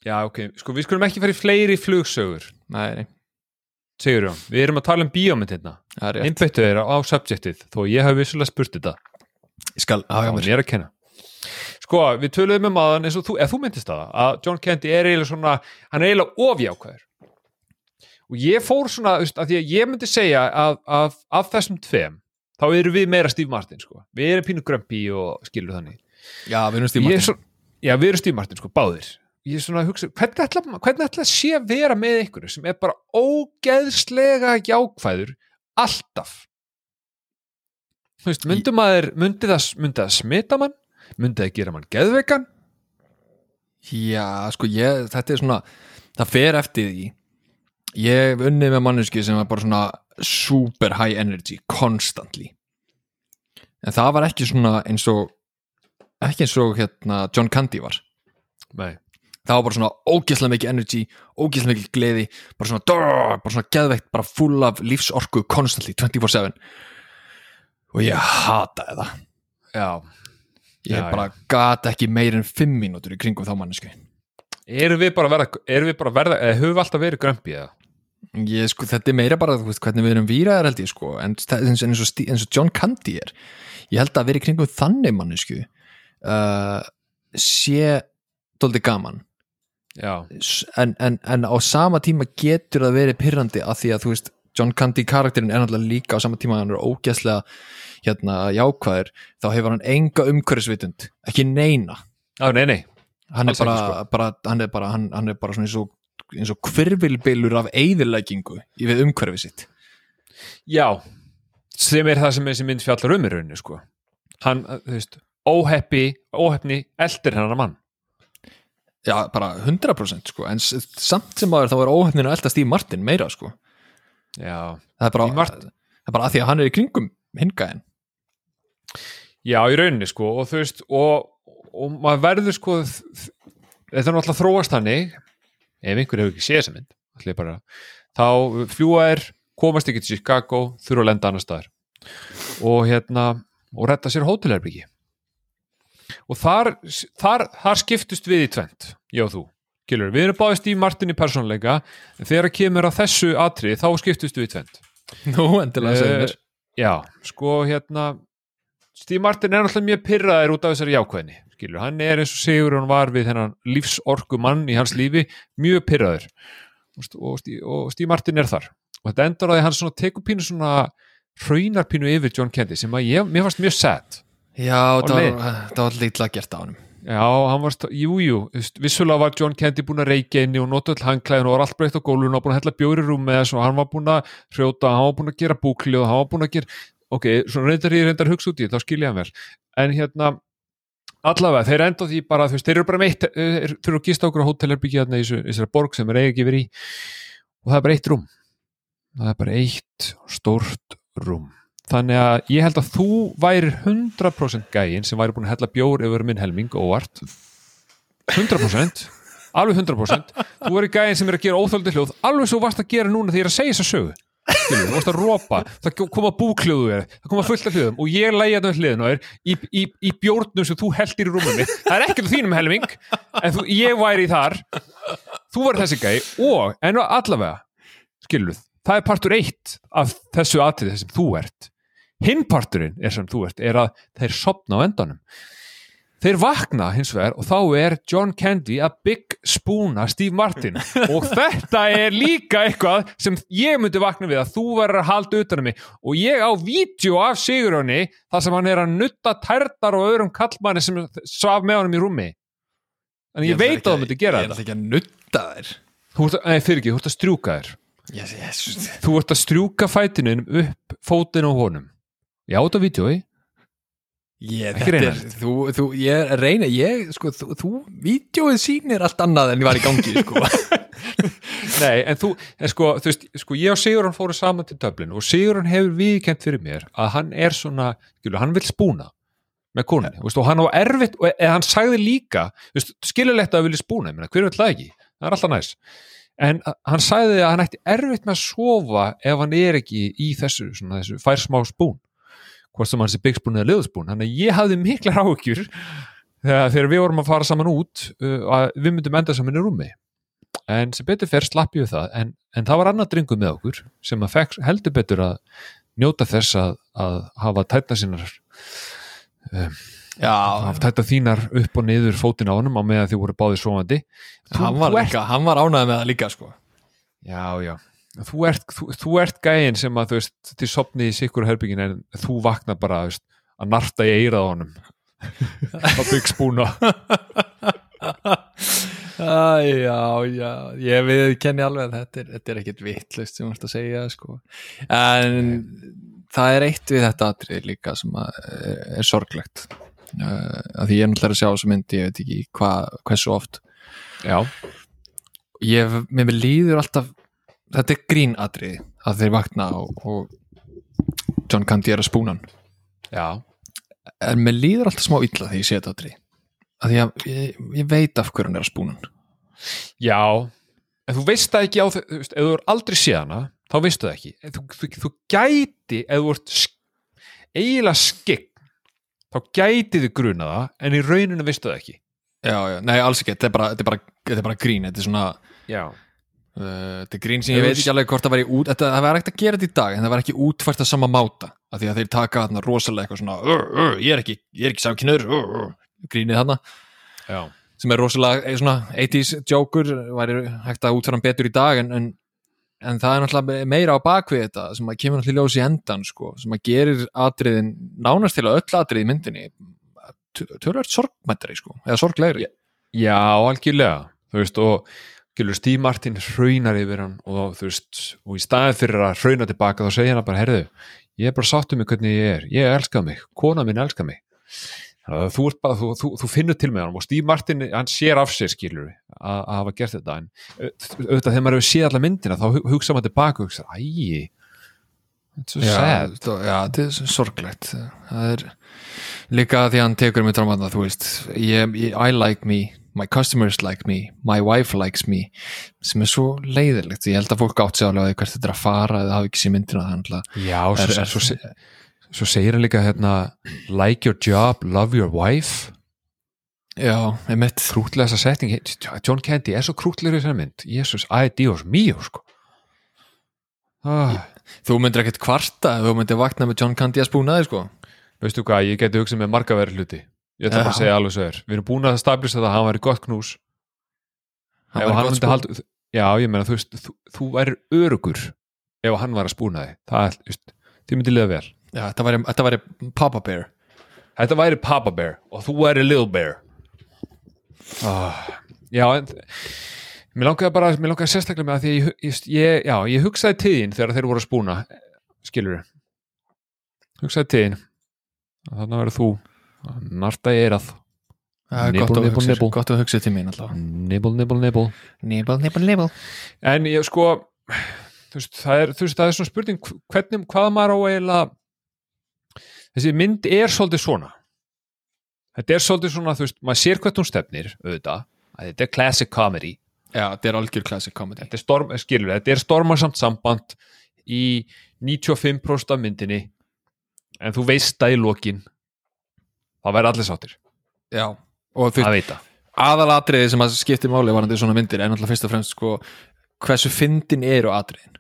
Já, ok, sko við skulum ekki fara í fleiri flugsögur. Nei, nei, Sigurjón, við erum að tala um bíómynd hérna. Innbyttu þeirra á subjectið þó ég hef vissulega spurt þetta. Ég skal er að Sko, við töluðum með maðan eins og þú, þú myndist það að John Candy er eiginlega svona hann er eiginlega ofjákvæður. Og ég fór svona, veist, að því að ég myndi segja að af, af þessum tveim þá erum við meira Steve Martin, sko. Við erum pínu grömpi og skilur þannig. Já, við erum Ég er svo, Já, við erum Steve Martin, sko, báðir ég er svona að hugsa, hvernig ætla, hvernig ætla að sé að vera með ykkur sem er bara ógeðslega jákvæður alltaf? Þú veist, myndi maður myndi það, myndi það smita mann? Myndi það gera mann geðveikan? Já, sko ég, þetta er svona það fer eftir því. Ég hef unnið með manneski sem var bara svona super high energy, constantly. En það var ekki svona eins og ekki eins og hérna John Candy var. Nei. Það var bara svona ógeðslega mikið energy ógeðslega mikið gleði, bara svona drrr, bara svona geðveikt, bara full af lífsorku constantly, 24-7 og ég hataði það. Já, ég Já, bara gat ekki meir en 5 mínútur í kringum þá mannesku erum við bara verða erum við bara verða, eða höfum við alltaf verið grömpi eða? Ég, sko, þetta er meira bara hvernig við erum výraðar held ég sko, en eins, eins, og, eins og John Candy er. Ég held að vera í kringum þannig mannesku uh, sé dóldi gaman. Já, en, en, en á sama tíma getur það verið pyrrandi að því að þú veist John Candy karakterin er náttúrulega líka á sama tíma að hann er ógæslega hérna jákvæður þá hefur hann enga umhverfisvitund ekki neina. Já nei, nei. Hann er bara, sko. bara, hann er bara, hann, hann er bara svona eins og, eins og kvirvilbylur af eyðileggingu í við umhverfið sitt. Já, sem er það sem þessi mynd fjallar um í rauninu sko. Hann, þú veist, óheppi óheppni eldir hennar mann Já, bara 100% sko, en samt sem aður þá er óhefnin að elda Steve Martin meira sko, Já, það er bara, það er bara að því að hann er í kringum hingaðin já í rauninni sko. Og þú veist, og, og maður verður sko þetta er náttúrulega þróast hannig ef einhver hefur ekki séð þessa mynd bara, þá fljúa er komast ekki til Chicago, þurfa að lenda annar staðar. Og hérna og retta sér hótelherbyggi og þar, þar, þar skiptust við í tvent, ég og þú. Gilur, við erum báðist í Martin í persónleika en þegar kemur að þessu atrið þá skiptust við í tvent Nú, endilega segir mér. Eh, Já, sko hérna Steve Martin er náttúrulega mjög pyrraðir út af þessari jákvæðni skilur, hann er eins og sigur hann var við þennan lífsorku mann í hans lífi mjög pyrraður og, og, Steve, Steve Martin er þar. Og þetta endur á því hann tekur pínu svona hraunarpínu yfir John Candy sem að ég, mér fannst mjög sad Já, það var, var litla gert á honum. Já, hann var, st- jú, vissulega var John Candy búin að reykja inni og nota all hangklæðin og var allt breytt á gólfinu og búin að hella bjóri rúm með þess og hann var búin að hrjóta, hann var búin að gera búkli og hann var búin að gera, ok, svona reyndar ég reyndar hugsa út í, þá skilja hann vel. En hérna, allavega, þeir enda á því bara, þú veist, þeir eru bara meitt þeir eru að gista okkur á hótelherbyggja þarna í þessu- þessari borg sem er eiga ekki verið í. Og það er bara eitt rúm þannig að ég held að þú værir 100% gæinn sem væri búin að hella bjór yfir minn helming óvart. 100% alveg 100% þú væri gæinn sem er að gera óþöldi hljóð alveg svo varst að gera núna þegar ég er að segja þessa sögu. Skilur, þú varst að rópa, það koma búkljóðu þér, það koma fullt af hljóðum og ég lægi þetta hliðin á þér í, í, í bjórnum sem þú heldir í rúmum mitt það er ekkert þínum helming en þú, ég væri þar. Þú væri þessi gæi og en allavega skilur, það er partur eitt af þessu atriði sem þú ert hinn parturinn er sem þú ert er að þeir sopna á endanum. Þeir vakna hins vegar og þá er John Candy að big spúna Steve Martin. Og þetta er líka eitthvað sem ég myndi vakna við að þú verður að halda utan um mig. Og ég á vídeo af Sigurjóni þar sem hann er að nutta tærtar og öðrum kallmanni sem svaf með honum í rúmi. En ég, veit að þú myndi gera Ég þetta. ætla ekki að nutta þér. Að, nei, fyrir ekki, þú ert að strjúka þér. Yes, yes. þú ert að strjúka fætinum upp fótinn á honum já, þetta vídjói Ég, Ekki þetta er, þú, þú, ég reyna, ég, sko, þú, þú vídjóið sýnir allt annað en ég var í gangi, sko. Nei, en þú, en sko, þú veist, sko, ég og Sigurðan fóru saman til Dublin og Sigurðan hefur viðkent fyrir mér að hann er svona, skilur, hann vil spúna með konunni, ja. og hann á erfitt og eða hann sagði líka, skilulegt að vilja spúna, ég meina, hver vil það ekki það er alltaf næst, en hann sagði að hann ætti erfitt með að sofa ef hann er ekki í þessu, svona þessu fær smá spún, hvort sem hann sé byggspún eða liðspún, þannig að ég hafði mikla rákjur þegar við vorum að fara saman út uh, að við myndum enda saman í rúmi. En sem betur fer slapp ég við það. En, en það var annað dringu með okkur sem að fekk heldur betur að njóta þess að, að hafa tætna sínar um, hafa tætna þínar upp og niður fótin á honum á meðan þið voru báðið svomandi hann var, hann var ánæðið með það líka sko. Já, já Þú ert, þú, þú ert gæinn sem að þú veist til sopni í sikkur herbyggin en þú vakna bara veist, að narta í eirað á honum. Að byggja spúna. Æ, já, já, ég við kenni alveg að þetta er, þetta er ekkit vittlust sem þú ert að segja sko. en okay. það er eitt við þetta atrið líka sem er sorglegt. Uh, að því ég er náttúrulega að sjá þessu myndi, ég veit ekki hva, hversu oft. Já. Ég, mér líður alltaf þetta er grín atrið að þeir vakna og, og John Candy er að spúnan já. En mér líður alltaf smá illa þegar ég sé þetta atrið að að ég, ég veit af hverju hann er að spúna Já, en þú veist það ekki á þau, ef þú er aldrei séðana þá veistu það ekki, en þú, þú, þú gæti ef þú ert eiginlega skegg þá gæti þið gruna það, en í rauninu veistu það ekki. Já, já, nei, alls ekki, þetta er bara, þetta er bara, þetta er bara grín, þetta er svona Já þetta er grín sem ég veit ekki alveg hvort það væri út, þetta, það var ekkert að gera þetta í dag en það var ekki útfært að sama máta af því að þeir taka þarna rosalega eitthvað svona uh, uh, ég er ekki, ekki samkynur grínið þarna. Já. sem er rosalega eh, svona 80's joker væri hægt að útfæra hann betur í dag en, en, en það er náttúrulega meira á bakvið þetta sem að kemur náttúrulega ljós í endan sko, sem að gerir atriðin nánast til að öll atrið í myndinni törverð sorgmættari sko, eða sorglegri. Já, algjörlega. Þú veist og Steve Martin hraunar yfir hann og þú veist og í staðin fyrir að hrauna tilbaka þá segja hann bara, herðu, ég er bara sáttu mig hvernig ég er, ég elska mig, kona minn elska mig. Þú, bara, þú, þú, þú finnur til með hann og Steve Martin, hann sér af sér skilur að hafa gert þetta. En auðvitað þegar maður hefur séð alla myndina þá hugsa maður tilbaka og hugsa, ægi it's so sad. Já, þetta er sorglegt. Það er líka því að hann tekur mig dráma það, þú veist ég, ég, I like me, my customers like me my wife likes me sem er svo leiðilegt, ég held að fólk átt sér alveg hvert þetta er að fara eða hafa ekki sér myndina það Já, er, svo, er, svo, Svo segir hann líka hérna like your job, love your wife. Já, einmitt. Krútlega þessa setning, John Candy er svo krútlegur í þessari mynd, Jésús, æ, Dios mío sko. Ah. Þú myndir ekkert kvarta þú myndir vakna með John Candy að spúna þig sko. Veistu hvað, ég geti hugsað með marga verið hluti Ég ætla bara að segja alveg svo er Við erum búin að stablisa það að hann væri gott knús. Hann væri gott spún Já, ég meina, þú veist, þú, þú væri örugur ef hann var að spúna þig. Það þið myndi liða vel. Já, þetta væri, þetta væri Papa Bear. Þetta væri Papa Bear og þú væri Little Bear. Oh, Já, en mér langaði bara, mér langaði sérstaklega með að því ég, ég, já, ég hugsaði tíðin þegar þeir voru að spúna skilur hugsaði tíðin þannig að verður þú narta ég eirað Nibble, nibble, nibble. Gott að hugsa til mín alltaf. Nibble, nibble, nibble. Nibble, nibble, nibble. En ég sko þú veist, það er, veist, það er svona spurning hvernig, hvað maður á eiginlega þessi mynd er svolítið svona. Þetta er svolítið svona þú veist, maður sér hvert hún stefnir auðvitað, að þetta er classic comedy. Já, þetta er algjör classic comedy. Þetta er, storm, skilur, þetta er stormarsamt samband í 95% af myndinni. En þú veist það í lokin það væri allir sáttir. Já, og þú veist aðalatriði sem að skipti máli varandi svona myndir er náttúrulega fyrst og fremst sko hversu fyndin eru atriðin.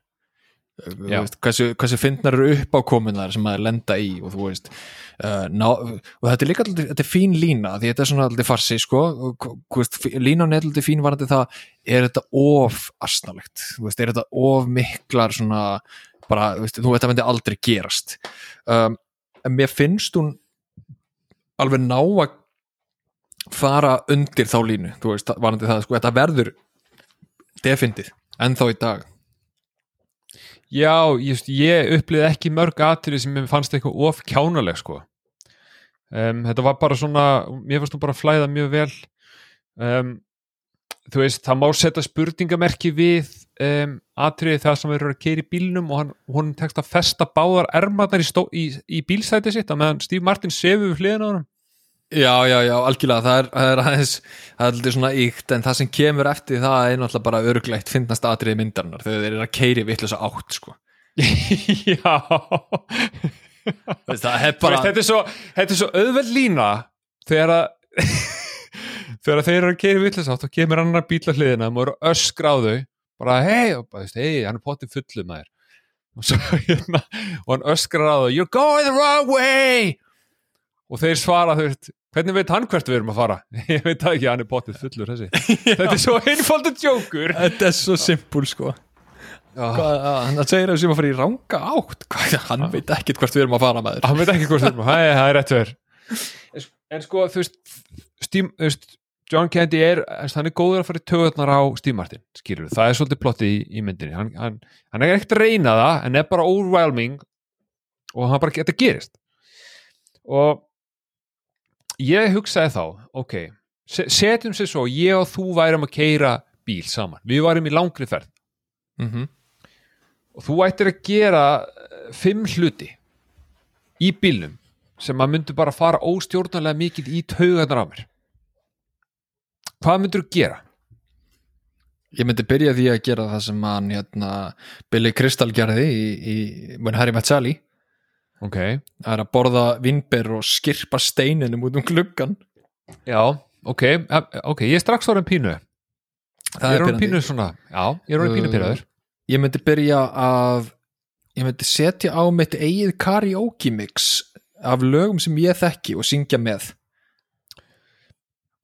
Veist, hversu, hversu fyndnar eru upp á komunar sem maður lenda í og þú veist uh, ná, og þetta er líka alltaf, þetta er fín lína því þetta er svona alltaf farsi sko veist, línan er alltaf fín varandi það er þetta of arsnalegt veist, er þetta of miklar svona bara, þú veist, þetta aldrei gerast. Um, en mér finnst hún alveg ná að fara undir þá línu, þú veist, varandi það sko, þetta verður defindið, ennþá í dag Já, ég, ég upplýði ekki mörg aðtrið sem mér fannst eitthvað of kjánaleg sko. Um, þetta var bara svona, mér fannst þú bara að flæða mjög vel. Um, þú veist, það má setja spurningamerki við um, atriði það sem verður að keira í bílnum og hann, hún tekst að festa báðar ermarnar í, í, í bílsæti sitt að meðan Steve Martin sefur við hliðina á hann Já, já, já, algjörlega, það er, það er aðeins, það er alltaf svona íkt en það sem kemur eftir það er náttúrulega bara örglegt finnast atriði myndarinnar þegar þeir eru að keiri vittlösa átt, sko. Já. Veist, það er Bara... þetta, er svo, svo auðveld lína þegar að þegar þeir eru að keira vittlisátt og kemur annar bíl að hliðina og eru að öskra á þau bara hei, og bara, hei, hann er potið fullu maður. Og svo hérna og hann öskrar á þau, you're going the wrong way. Og þeir svara veist, hvernig veit hann hvert við erum að fara? Ég veit það ekki, hann er potið fullur þessi. Þetta er svo einfaldur djókur. Þetta er svo simpul, sko. Hvað, að, hann segir að við séum að fara í ranga átt. Hvað, hann veit ekkert hvert við erum að fara með þér hann veit ekki hvort þeim, það er það er rétt verð en, en sko, þú veist, Steve, þú veist John Kennedy er, þú hann er góður að fara í töðunar á Steve Martin, skilur það er svolítið plotti í, í myndinni. Hann, hann, hann er ekkert að reyna það, en er bara overwhelming og hann bara, þetta gerist. Og ég hugsaði þá, ok se- setjum sér svo, ég og þú værum að keira bíl saman, við værum í langri ferð mm -hmm. og þú ættir að gera eh, fimm hluti í bílnum sem að myndu bara fara óstjórnarlega mikið í taugarnar á mér hvað myndur þú gera? Ég myndi byrja því að gera það sem hann hérna, Billy Crystal gerði í, í When Harry Met Sally ok, það er að borða vinnber og skirpa steininum út um gluggan já, ok. Ok, ég er strax orðin pínu. Það er orðin pínu svona, já, ég er orðin pínu Uh, pyrraður Ég myndi byrja að ég myndi setja á mitt eigið karaoke mix af lögum sem ég þekki og syngja með.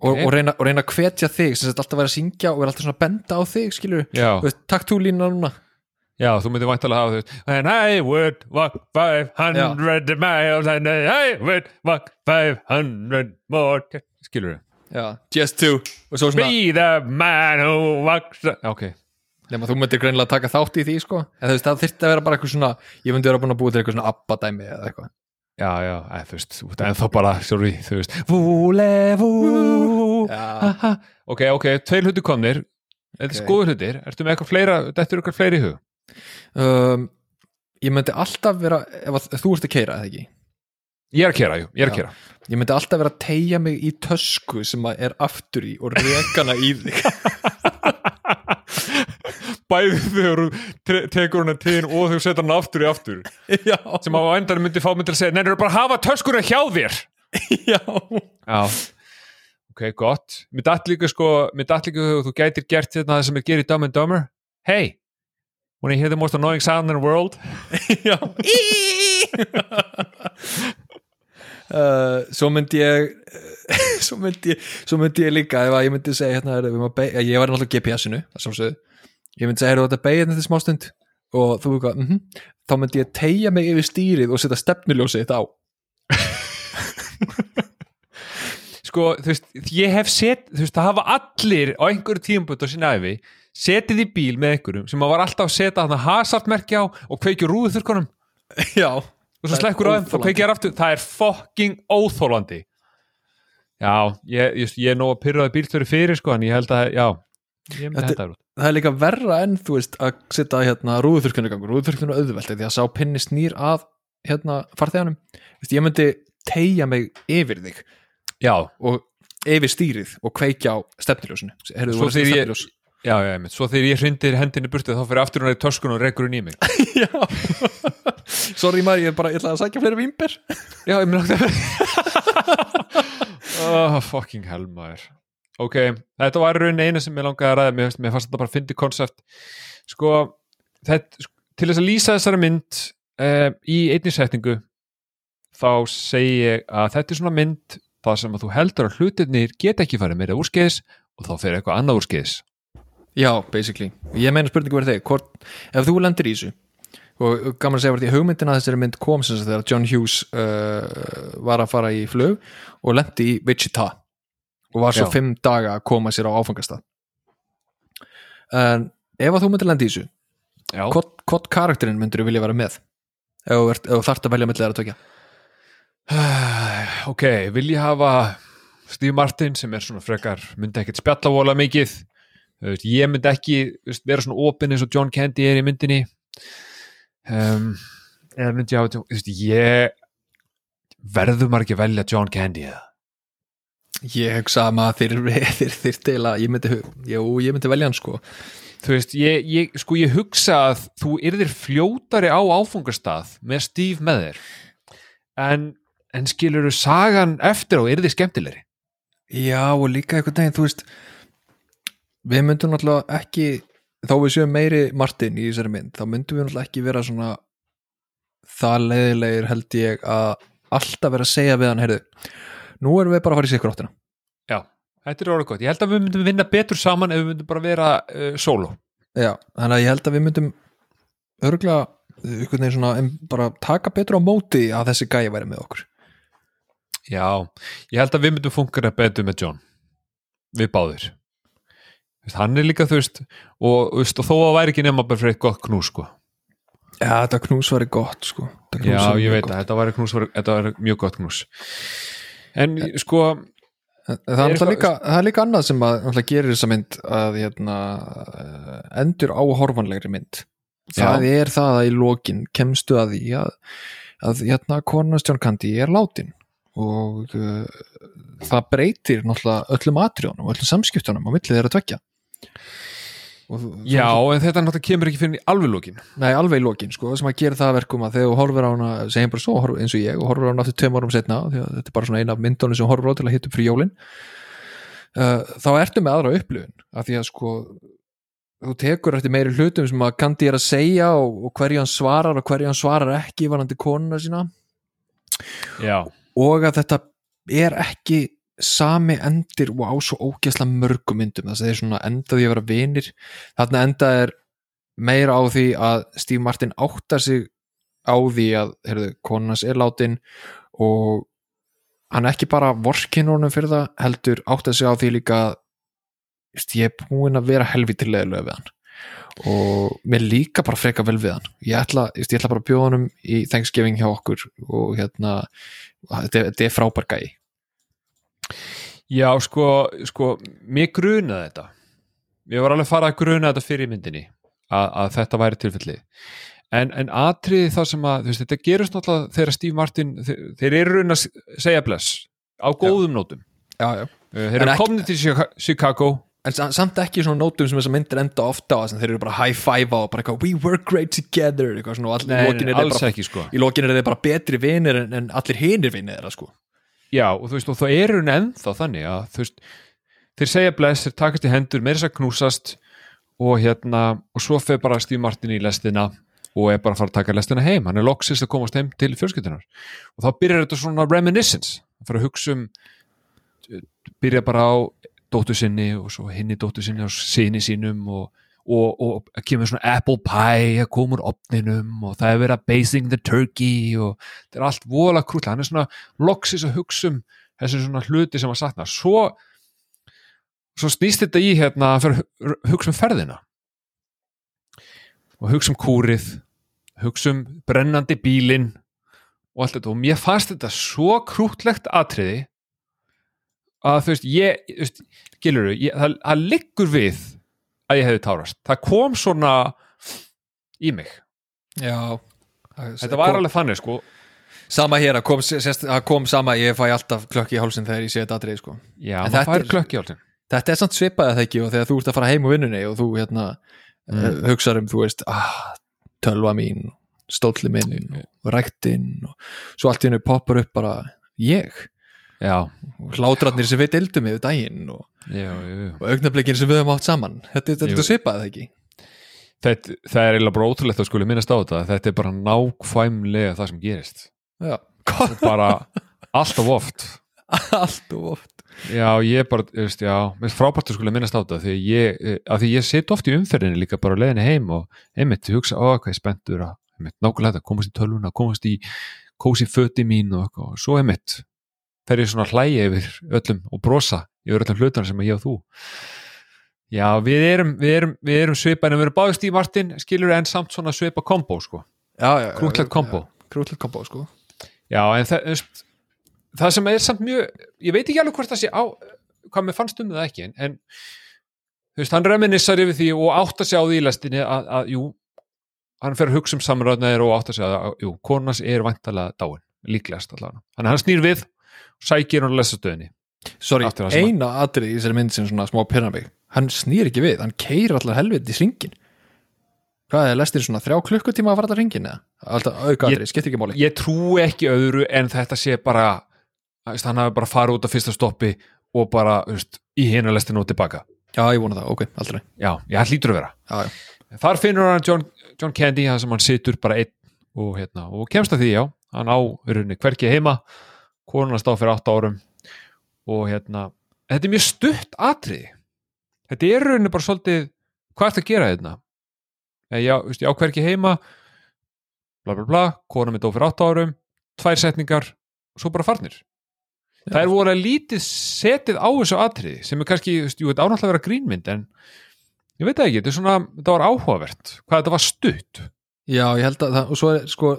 Og, Ok. og, reyna, og reyna að hvetja þig sem þetta alltaf vera að syngja og vera alltaf svona að benda á þig skilur, takk tú lína núna já, þú myndir væntalega hafa veist, and I would walk 500 miles and I would walk 500 more. Skilur Já, just svo svona, be the man who walks the... ok, nema þú myndir greinilega taka þátt í því sko, en þú veist, það þyrfti að vera bara eitthvað svona, ég myndi vera búin að búa til eitthvað svona abba-dæmi eða eitthvað. Já, já, eða, þú veist, en þá bara, sorry, þú veist, Já. haha. Ok, ok, tveir hluti komnir, þetta er Ok. skoður hlutir, ertu með eitthvað fleira, þetta eru eitthvað fleiri í hug? Um, Ég myndi alltaf vera ef, að, þú ert að keira, eða ekki Ég er að kera, jú, ég er að kera. Ég myndi alltaf vera að tegja mig í tösku sem að er aftur í og rekana í þig Bæði þegar þú te- tekur hana tíðin og þú setur hana aftur í aftur, Já, sem á endan myndi fá mig til að segja, neina, bara hafa töskuna hjá þér. já Já. Ok, gott. Mér datt líka, sko, mér datt líka þegar þú gætir gert þetta það sem er gerið Dumb and Dumber. Hey, when you hear the most annoying sound in the world, uh, Svo myndi ég svo myndi ég, svo myndi ég líka ef að ég myndi segja hérna er, beig, ég var náttúrulega GPS-inu ég myndi segja er þetta beigð þetta smástund og þú eitthvað mm þá myndi ég tegja mig yfir stýrið og setja stefnuljósið þetta á. Sko, þú veist, ég hef sett þú veist, það hafa allir á einhverju tímput á sinna æfi, setið í bíl með einhverjum sem að var alltaf að setja þarna hasartmerki á og kveikja rúðu þurrkonum Já, og svo slekkur á þeim, óþolandi. kveikja aftur. Það er fucking óþólandi já, ég, ég, ég er nóg að pyrraði bílstöri fyrir, sko, en ég held að, já ég myndi Þetta- það er líka verra en þú veist að setja hérna rúðuþurkinu gangur rúðuþurkinu auðvelt því að sá pinni snýr að hérna farþeganum. Ég myndi tegja mig yfir þig já, og yfir stýrið og kveikja á stefnuljósinu. Heyrðu, Svo þegar ég- já, já, einmitt. Svo þegar ég hrindir hendinni burtið þá fyrir aftur hún í töskun og rekur hún í mig. Já. Sorry maður, ég er bara, ég ætla að sækja fleiri vimber Já, ég myndi oh, Fucking hell maður. Ok, þetta var í raunin eina sem ég langaði að ræða. Mér, mér fannst þetta bara að fyndi konsept sko, þetta, sko, til þess að lýsa þessari mynd um, í einni setningu þá segi ég að þetta er svona mynd það sem að þú heldur að hlutirnir geta ekki farið meira úrskeiðis og þá fyrir eitthvað annað úrskeiðis Já, basically. Ég meina spurningu verið þig, hvort, ef þú lendir í þessu og gaman að segja verið í hugmyndina að þessari mynd kom sem þegar John Hughes uh, var að fara í flug og lendi í Wichita og var svo Já. fimm daga að koma sér á áfangastað. En ef að þú myndir lendi í þessu Já, hvort, hvort karakterinn myndir þú vilja vera með? Ef þú, ert- ef þú þarft að velja millir að tökja ok, vil ég hafa Steve Martin sem er svona frekar myndi ekkert spjalla vola mikið veist, ég myndi ekki veist, vera svona opinn eins og John Candy er í myndinni. Um, eða myndi ég veist, ég verður maður ekki að velja John Candy eða? Ég hugsa að maður þeir, að ég myndi, jú, ég myndi velja hann sko. Þú veist, ég, ég, sko ég hugsa að þú yrðir fljótari á áfungastað með Steve með þér en, en skilur þú sagan eftir og yrðir skemmtilegri? Já og líka einhvern veginn, þú veist við myndum náttúrulega ekki þá við séum meiri Martin í þessari mynd þá myndum við náttúrulega ekki vera svona það leiðilegir held ég að alltaf vera að segja við hann heyrðu, nú erum við bara að fara í sikkur áttina. Já, þetta er orðið gott, ég held að við myndum vinna betur saman ef við myndum bara vera uh, solo Já, þannig að ég held að við myndum örgulega einhvern veginn svona bara taka betur á móti að þessi gæja væri með okkur. Já, ég held að við myndum funkar betur með John. Við báðir hann er líka þú veist og, veist, og þó að væri ekki nema bara fyrir eitt gott knús sko. Já, þetta knús væri gott sko. Knús Já, ég veit að þetta væri knús væri, þetta væri mjög gott knús. En sko En Það er, líka, það er líka annað sem að gerir þessa mynd að hérna, eh, endur áhorfanlegri mynd. Það er það að í lokin kemstu að því að, að hérna, konast John Candy er látin. Og uh, það breytir náttúrulega öllum atriðunum og öllum samskiptunum á milli þeirra tvekja þú- Já, en þetta náttúrulega kemur ekki fyrir alveg lókin Nei, alveg í lokin, sko, sem að gera það að verkum að þegar þú horfir á hana, segjum bara svo eins og ég og horfir á hana aftur tveim árum setna þetta er bara svona eina af myndunum sem horfir á til að hitta upp fyrir jólin uh, þá ertu með aðra upplifun. Af því að sko þú tekur eftir meiri hlutum sem að Gandhi er að segja og, og hverju hann svarar og hverju hann svarar ekki varandi konuna sína. Já, og að þetta er ekki sami endir og á svo ógeðslega mörgum myndum. Þess að þeir svona enda því að vera vinir. Þarna enda er meira á því að Steve Martin áttar sig á því að heyrðu, konans er látin og hann ekki bara vorkin honum fyrir það heldur áttar sig á því líka ég er búinn að vera helvitilega við hann. Og mér líka bara freka vel við hann. Ég ætla, ég ætla bara að bjóða honum í Thanksgiving hjá okkur og hérna þetta er frábær gæi já sko, sko mér grunaði þetta. Ég var alveg farað að gruna þetta fyrir myndinni að, að þetta væri tilfelli en, en atriði það sem að veist, þetta gerist náttúrulega þegar Steve Martin þeir, þeir eru raun að segja bless á góðum nótum. Já, já. Uh, þeir eru komnið til Chica- Chicago. En sa- samt ekki svona nótum sem þessar myndir enda ofta á sem þeir eru bara high five á og bara eitthvað we work great together eitthvað svona og allir Nei, nei, er þeir alls bara ekki sko. í lokin er þeir bara betri vinir en, en allir hinir vinir þeirra sko Já, og þú veist, og það eru henni ennþá þannig að þú veist, þeir segja bless, þeir takast í hendur, meira þess að knúsast og hérna, og svo fer bara Steve Martin í lestina og er bara að fara að taka lestina heim, hann er loksist að komast heim til fjölskyldunar og þá byrjar þetta svona reminiscence, hann fyrir að hugsa um byrja bara á dóttu sinni og svo hinni dóttu sinni og sinni sínum og, og, og kemur svona apple pie að koma úr opninum og það er verið að basing the turkey og þetta er allt vola krútla, hann er svona loksis að hugsa um þessi svona hluti sem að satna svo, svo snýst þetta í hérna að hugsa um ferðina. Og hugsa um kúrið hugsa um brennandi bílinn og allt þetta. Og mér fannst þetta svo krútlegt atriði að þú veist ég, þú veist, gilur það, það liggur við að ég hefði tárast. Það kom svona í mig. Já. Þetta var alveg þannig sko. Sama hér, að kom, kom sama ég fæ alltaf klökk í hálsin þegar ég sé þetta atrið sko. Já, En maður fær klökk í alltaf þetta er samt svipað að það ekki og þegar þú ert að fara heim úr vinnunni og þú hérna Mm. mm. hugsar um, þú veist ah, tölva mín, stóllin minn og ræktinn og svo allt í hennu poppar upp bara ég. Já, og hlátrarnir sem við dildum yfir daginn og, já, já, og augnablikin sem við höfum átt saman. Þetta, þetta, þetta svipað ekki? Þetta, það er eiginlega bara ótrúlegt að skuli minnast á þetta. Þetta er bara nákvæmlega það sem gerist. Og bara alltaf oft. Allt og oft. Já, ég bara, þú veist, já. Mér finnst frábært að skuli minnast á þetta því ég, eh, að því ég sit oft í umferðinni líka bara á leiðinni heim og einmitt, ég hugsa, ó, hvað ég er spenntur að einmitt, nákvæmlega þetta, komast í tölvuna, komast í kósi föti mín og eitthvað. Og svo einmitt, fer ég svona hlæja yfir öllum og brosa yfir öllum hlutana sem ég og þú. Já, við erum, við erum, við erum svipa en við erum báðist í Martin, skilur en samt svona svipa kombo, sko, já, já, krútlegt kombo. kombo sko. Já, en það, það sem er samt mjög, ég veit ekki alveg hvort það sé á, hvað mér fannst um það ekki, en, en þú veist, hann reminissar yfir því og átt að sjá því í lestinni að, að jú, hann fer að hugsa um samræðnaðir og átt að segja að, jú, konas er vantalega dáin, líklegast allavega. Hann snýr við, sækir hann að lesa stöðinni. sorry, eina atrið í þessari mynd sem svona smá pyrrnabík hann snýr ekki við, hann keir allar helviti í ringin hvað er lestin svona þrjá klukkutíma að fara þetta ringin eða? alltaf auka atrið, skiptir ekki máli Ég trúi ekki öðru en þetta sé bara, hann hafi bara farið út af fyrsta stoppi og bara, veist, í hina lestinu og tilbaka. já, ég vona það, ok, aldrei Já, ég hlýtur að vera. já, já. Þar finnur hann John, John Candy, það sem hann situr bara einn og, hérna, og kemst að því, já, hann á hverki heima, konan stá fyrir 8 árum og hérna, þetta er mjög stutt atriði. Þetta er rauninni bara svolítið, hvað ertu að gera hérna? Eh, Já, veist, ég á hverki heima, bla bla bla, konan mitt á fyrir 8 árum, tvær setningar og svo bara farnir. Það er voru að lítið setið á þessu atriði sem er kannski, jú, þetta ánáttúrulega að vera grínmynd en ég veit ekki, þetta er svona, þetta var áhugavert hvað þetta var stutt Já, ég held að það, og svo er sko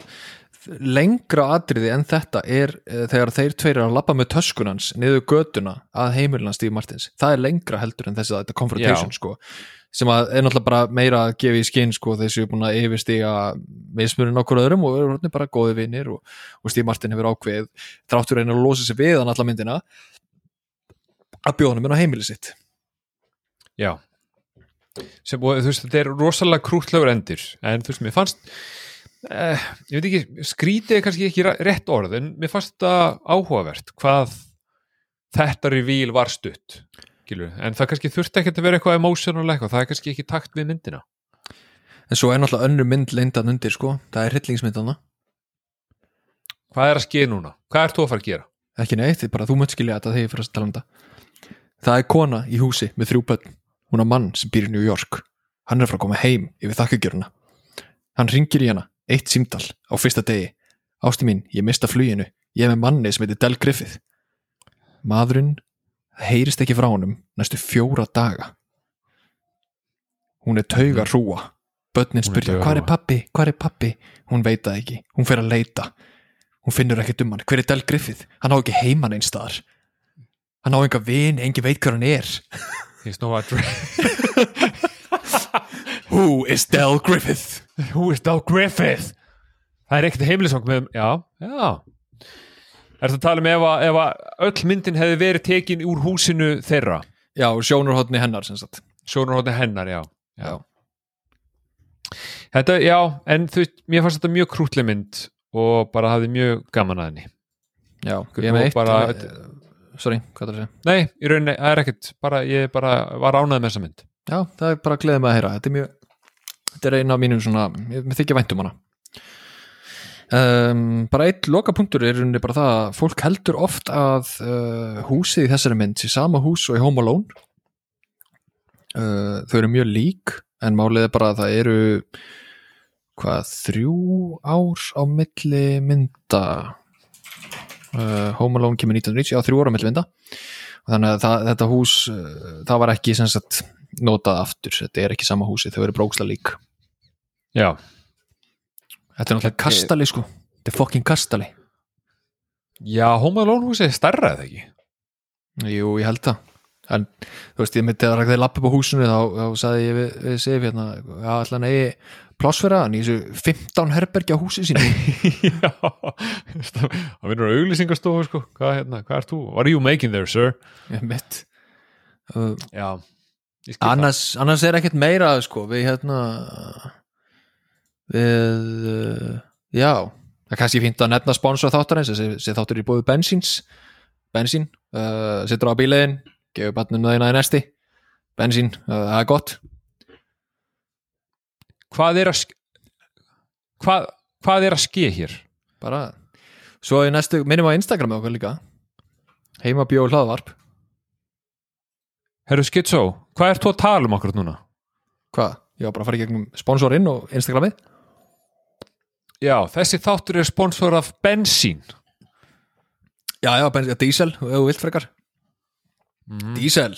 lengra atriði en þetta er e, þegar þeir tveir að labba með töskunans niður götuna að heimilina Steve Martins. Það er lengra heldur en þessi að þetta confrontation sko, sem að er náttúrulega bara meira að gefa í skinn sko þessi er búin að yfirstiga mismunum okkur öðrum og eru orðnir bara góði vinnir og, og Steve Martin hefur ákveð þráttur einu að losa sig við hann alla myndina að bjóða hann á heimili sitt. Já. Sem, og þú veist, þetta er rosalega krútlegur endir en þú veist, mér fannst eh, ég veit ekki, skrítið er kannski ekki rétt orð, en mér fannst þetta áhugavert hvað þetta revíl var stutt Gilu. en það kannski þurfti ekki að vera eitthvað emotional eitthvað, það er kannski ekki takt við myndina. En svo er náttúrulega önnur mynd leindan undir sko, það er hryllingsmyndana hvað er að skeið núna? hvað er þú að fara að gera? ekki neitt, bara þú mönt skilja þetta þegar ég fyrir að tala um þetta. Það er kona í húsi með þrjú börn. Hún er mann sem býr í New York. Hann er frá að koma heim yfir þakkagjöruna hann ringir í hana, eitt símdal á fyrsta degi, ásti mín, ég mista fluginu. Ég er með manni sem heitir Del Griffith maðurinn það heyrist ekki frá honum næstu fjóra daga. Hún er tauga hrúa börnin Hún er spyrja, hvað er pappi, hvað er pappi hún veit það ekki, hún fer að leita. Hún finnur ekkert um hann, hver er Del Griffith hann á ekki heiman einn staðar. Hann á enga vin, engin veit hver hann er. He's no address who is Del Griffith Who is Doug Griffith? Það er ekkert heimilisvang með, já, já. Er það að tala um ef að, ef að öll myndin hefði verið tekin úr húsinu þeirra? já, sjónurhóttni hennar sem sagt Sjónarhóttin hennar, já. já, Þetta, já, en þú veist, mér fannst þetta mjög krútleg mynd og bara hafði mjög gaman að henni. já, ég með eitt bara- eh, sorry, hvað er það að segja Nei, í rauninni, það er ekkert, bara, ég bara var ánægð með þessa mynd. já, það er bara að gleða mig að heyra þetta er mjög, þetta er eina af mínum svona ég þykja vænt um hana. Um, bara eitt lokapunktur er rauninni bara það að fólk heldur oft að uh, húsið í þessari mynd sé sama hús og í Home Alone. Uh, þau eru mjög lík en málið er bara að það eru hvað, þrjú ár á milli mynda. Uh, Home Alone kemur 1990, já þrjú ár á milli mynda. Þannig að það, þetta hús það var ekki sagt notað aftur, þetta er ekki sama húsi, þau eru bróksla lík Já, þetta er náttúrulega kastali sko. Þetta er fucking kastali. Já, Home Alone húsið er stærra eða ekki? jú, ég held það. En þú veist, ég myndi að þegar lappa upp á húsinu þá, þá sagði ég við, við Sif hérna, já, ætla hann eigi plássfæra hann í þessu 15 herbergja húsi sínu. Já, það vinnur auglýsingastofu, sko. Hvað, hérna, hvað er þú? What are you making there, sir? ég mitt uh, Já, ég annars, annars er ekkert meira sko, við hérna við uh, já, það er kannski fínt að nefna sponsor þáttarins, þessi, þáttur er búið bensíns, bensín uh, sittur á bíliðin, gefur barninu þeina í næsti, bensín uh, það er gott, Hvað er að. Hvað, hvað er að ske hér? bara svo í næstu, minnum á Instagram með okkur líka heima bjóð hlaðvarp Herru Skitsó, hvað ert þú að tala um okkur núna? hvað, ég var bara að fara í gegnum sponsorinn og Instagramið Já, þessi þáttur er sponsor af bensín. Já, já, bensín, diesel, ef þú vilt frekar. Mm. diesel,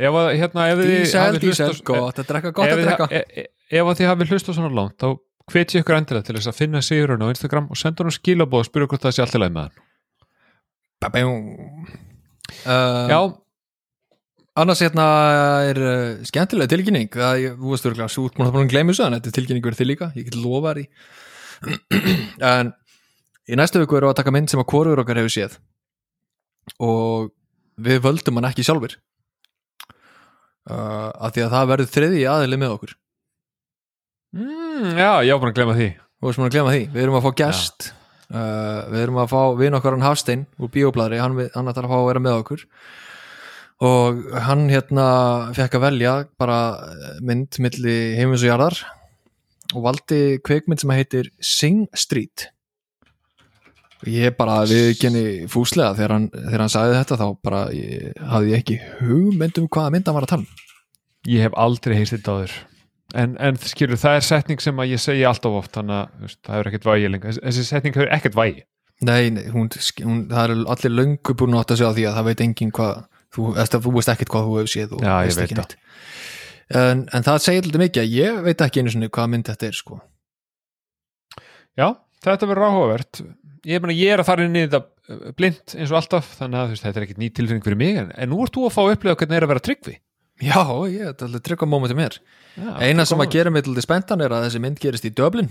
Ef að, hérna, ef þið diesel, diesel gott að drekka, gott að drekka. e- e- Ef að þið hafið hlustað svona langt þá hvet ég ykkur endilega til þess að finna Sigurinn á Instagram og senda hann skilabóð og spyrja hvort það sé allt í lagi með hann. Babum. Uh, Já, annars hérna er uh, skemmtilega tilkynning. Að ég, þú veist örgulega, svo út múin að gleyma þessu en þetta er tilkynning verið þig líka, ég get lofa þér í en í næstu viku erum við að taka mynd sem að hvorur okkar hefur séð. Og við völdum hann ekki sjálfur uh, af því að það verður þriði aðili með okkur. Mm, Já, ég var bara að glemma því. Þú veist maður að glemma því, við erum að fá gest. Uh, við erum að fá vin okkar hann Hafstein úr Bíobladri, hann, hann ætlar að fá að vera með okkur og hann hérna fekk að velja bara mynd milli heimins og jarðar og valdi kveikmynd sem heitir Sing Street. Og ég bara við genni fúslega þegar hann, þegar hann sagði þetta þá bara ég, hafði ég ekki hugmynd um hvaða mynd hann var að tala um. Ég hef aldrei heist þetta áður. En, en skilur, það er setning sem að ég segi alltaf oft þannig að veist, það hefur ekkert vægi lengur. Þessi- setning hefur ekkert vægi Nei, nei hún, hún, það er allir löngu búin að átta sig á því að það veit enginn hvað þú, eða, þú veist ekkert hvað þú hefur séð Já, ég veit það. en, en það segir alltaf mikið að ég veit ekki einu svona hvað mynd þetta er sko. Já, þetta verður áhugavert. Ég, mena, ég er að fara inn í þetta uh, blind eins og alltaf, þannig að veist, þetta er ekkert ný tilfinning fyrir mig, en, en nú ert þú að fá upplega hvernig er að vera tryggvi. Já, ég, er alveg trygg á mómenti mér. Já, Eina sem að gera mig til spentan er að þessi mynd gerist í Dublin.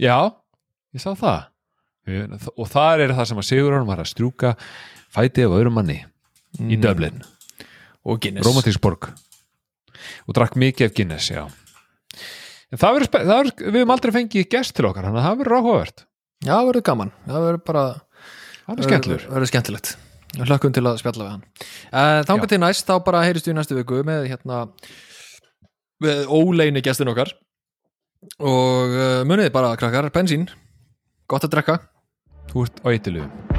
Já, ég sá það. Og þar er það sem að Sigurðan var að strjúka fæti af öðrum manni í Dublin, og Guinness. Romantísk borg. Og drakk mikið af Guinness, já. En það verður, við höfum aldrei fengið gest til okkar, þannig að það verður áhugavert. Já, það verður gaman, það verður bara það er verður skemmtilegt. Hlökkum til að spjalla við hann. Uh, Þangar Já. til næst, þá bara heyrist við næstu viku með hérna með óleini gestin okkar. Og uh, munið bara krakkar, bensín. Gott að drekka. Þú ert á eitthilugum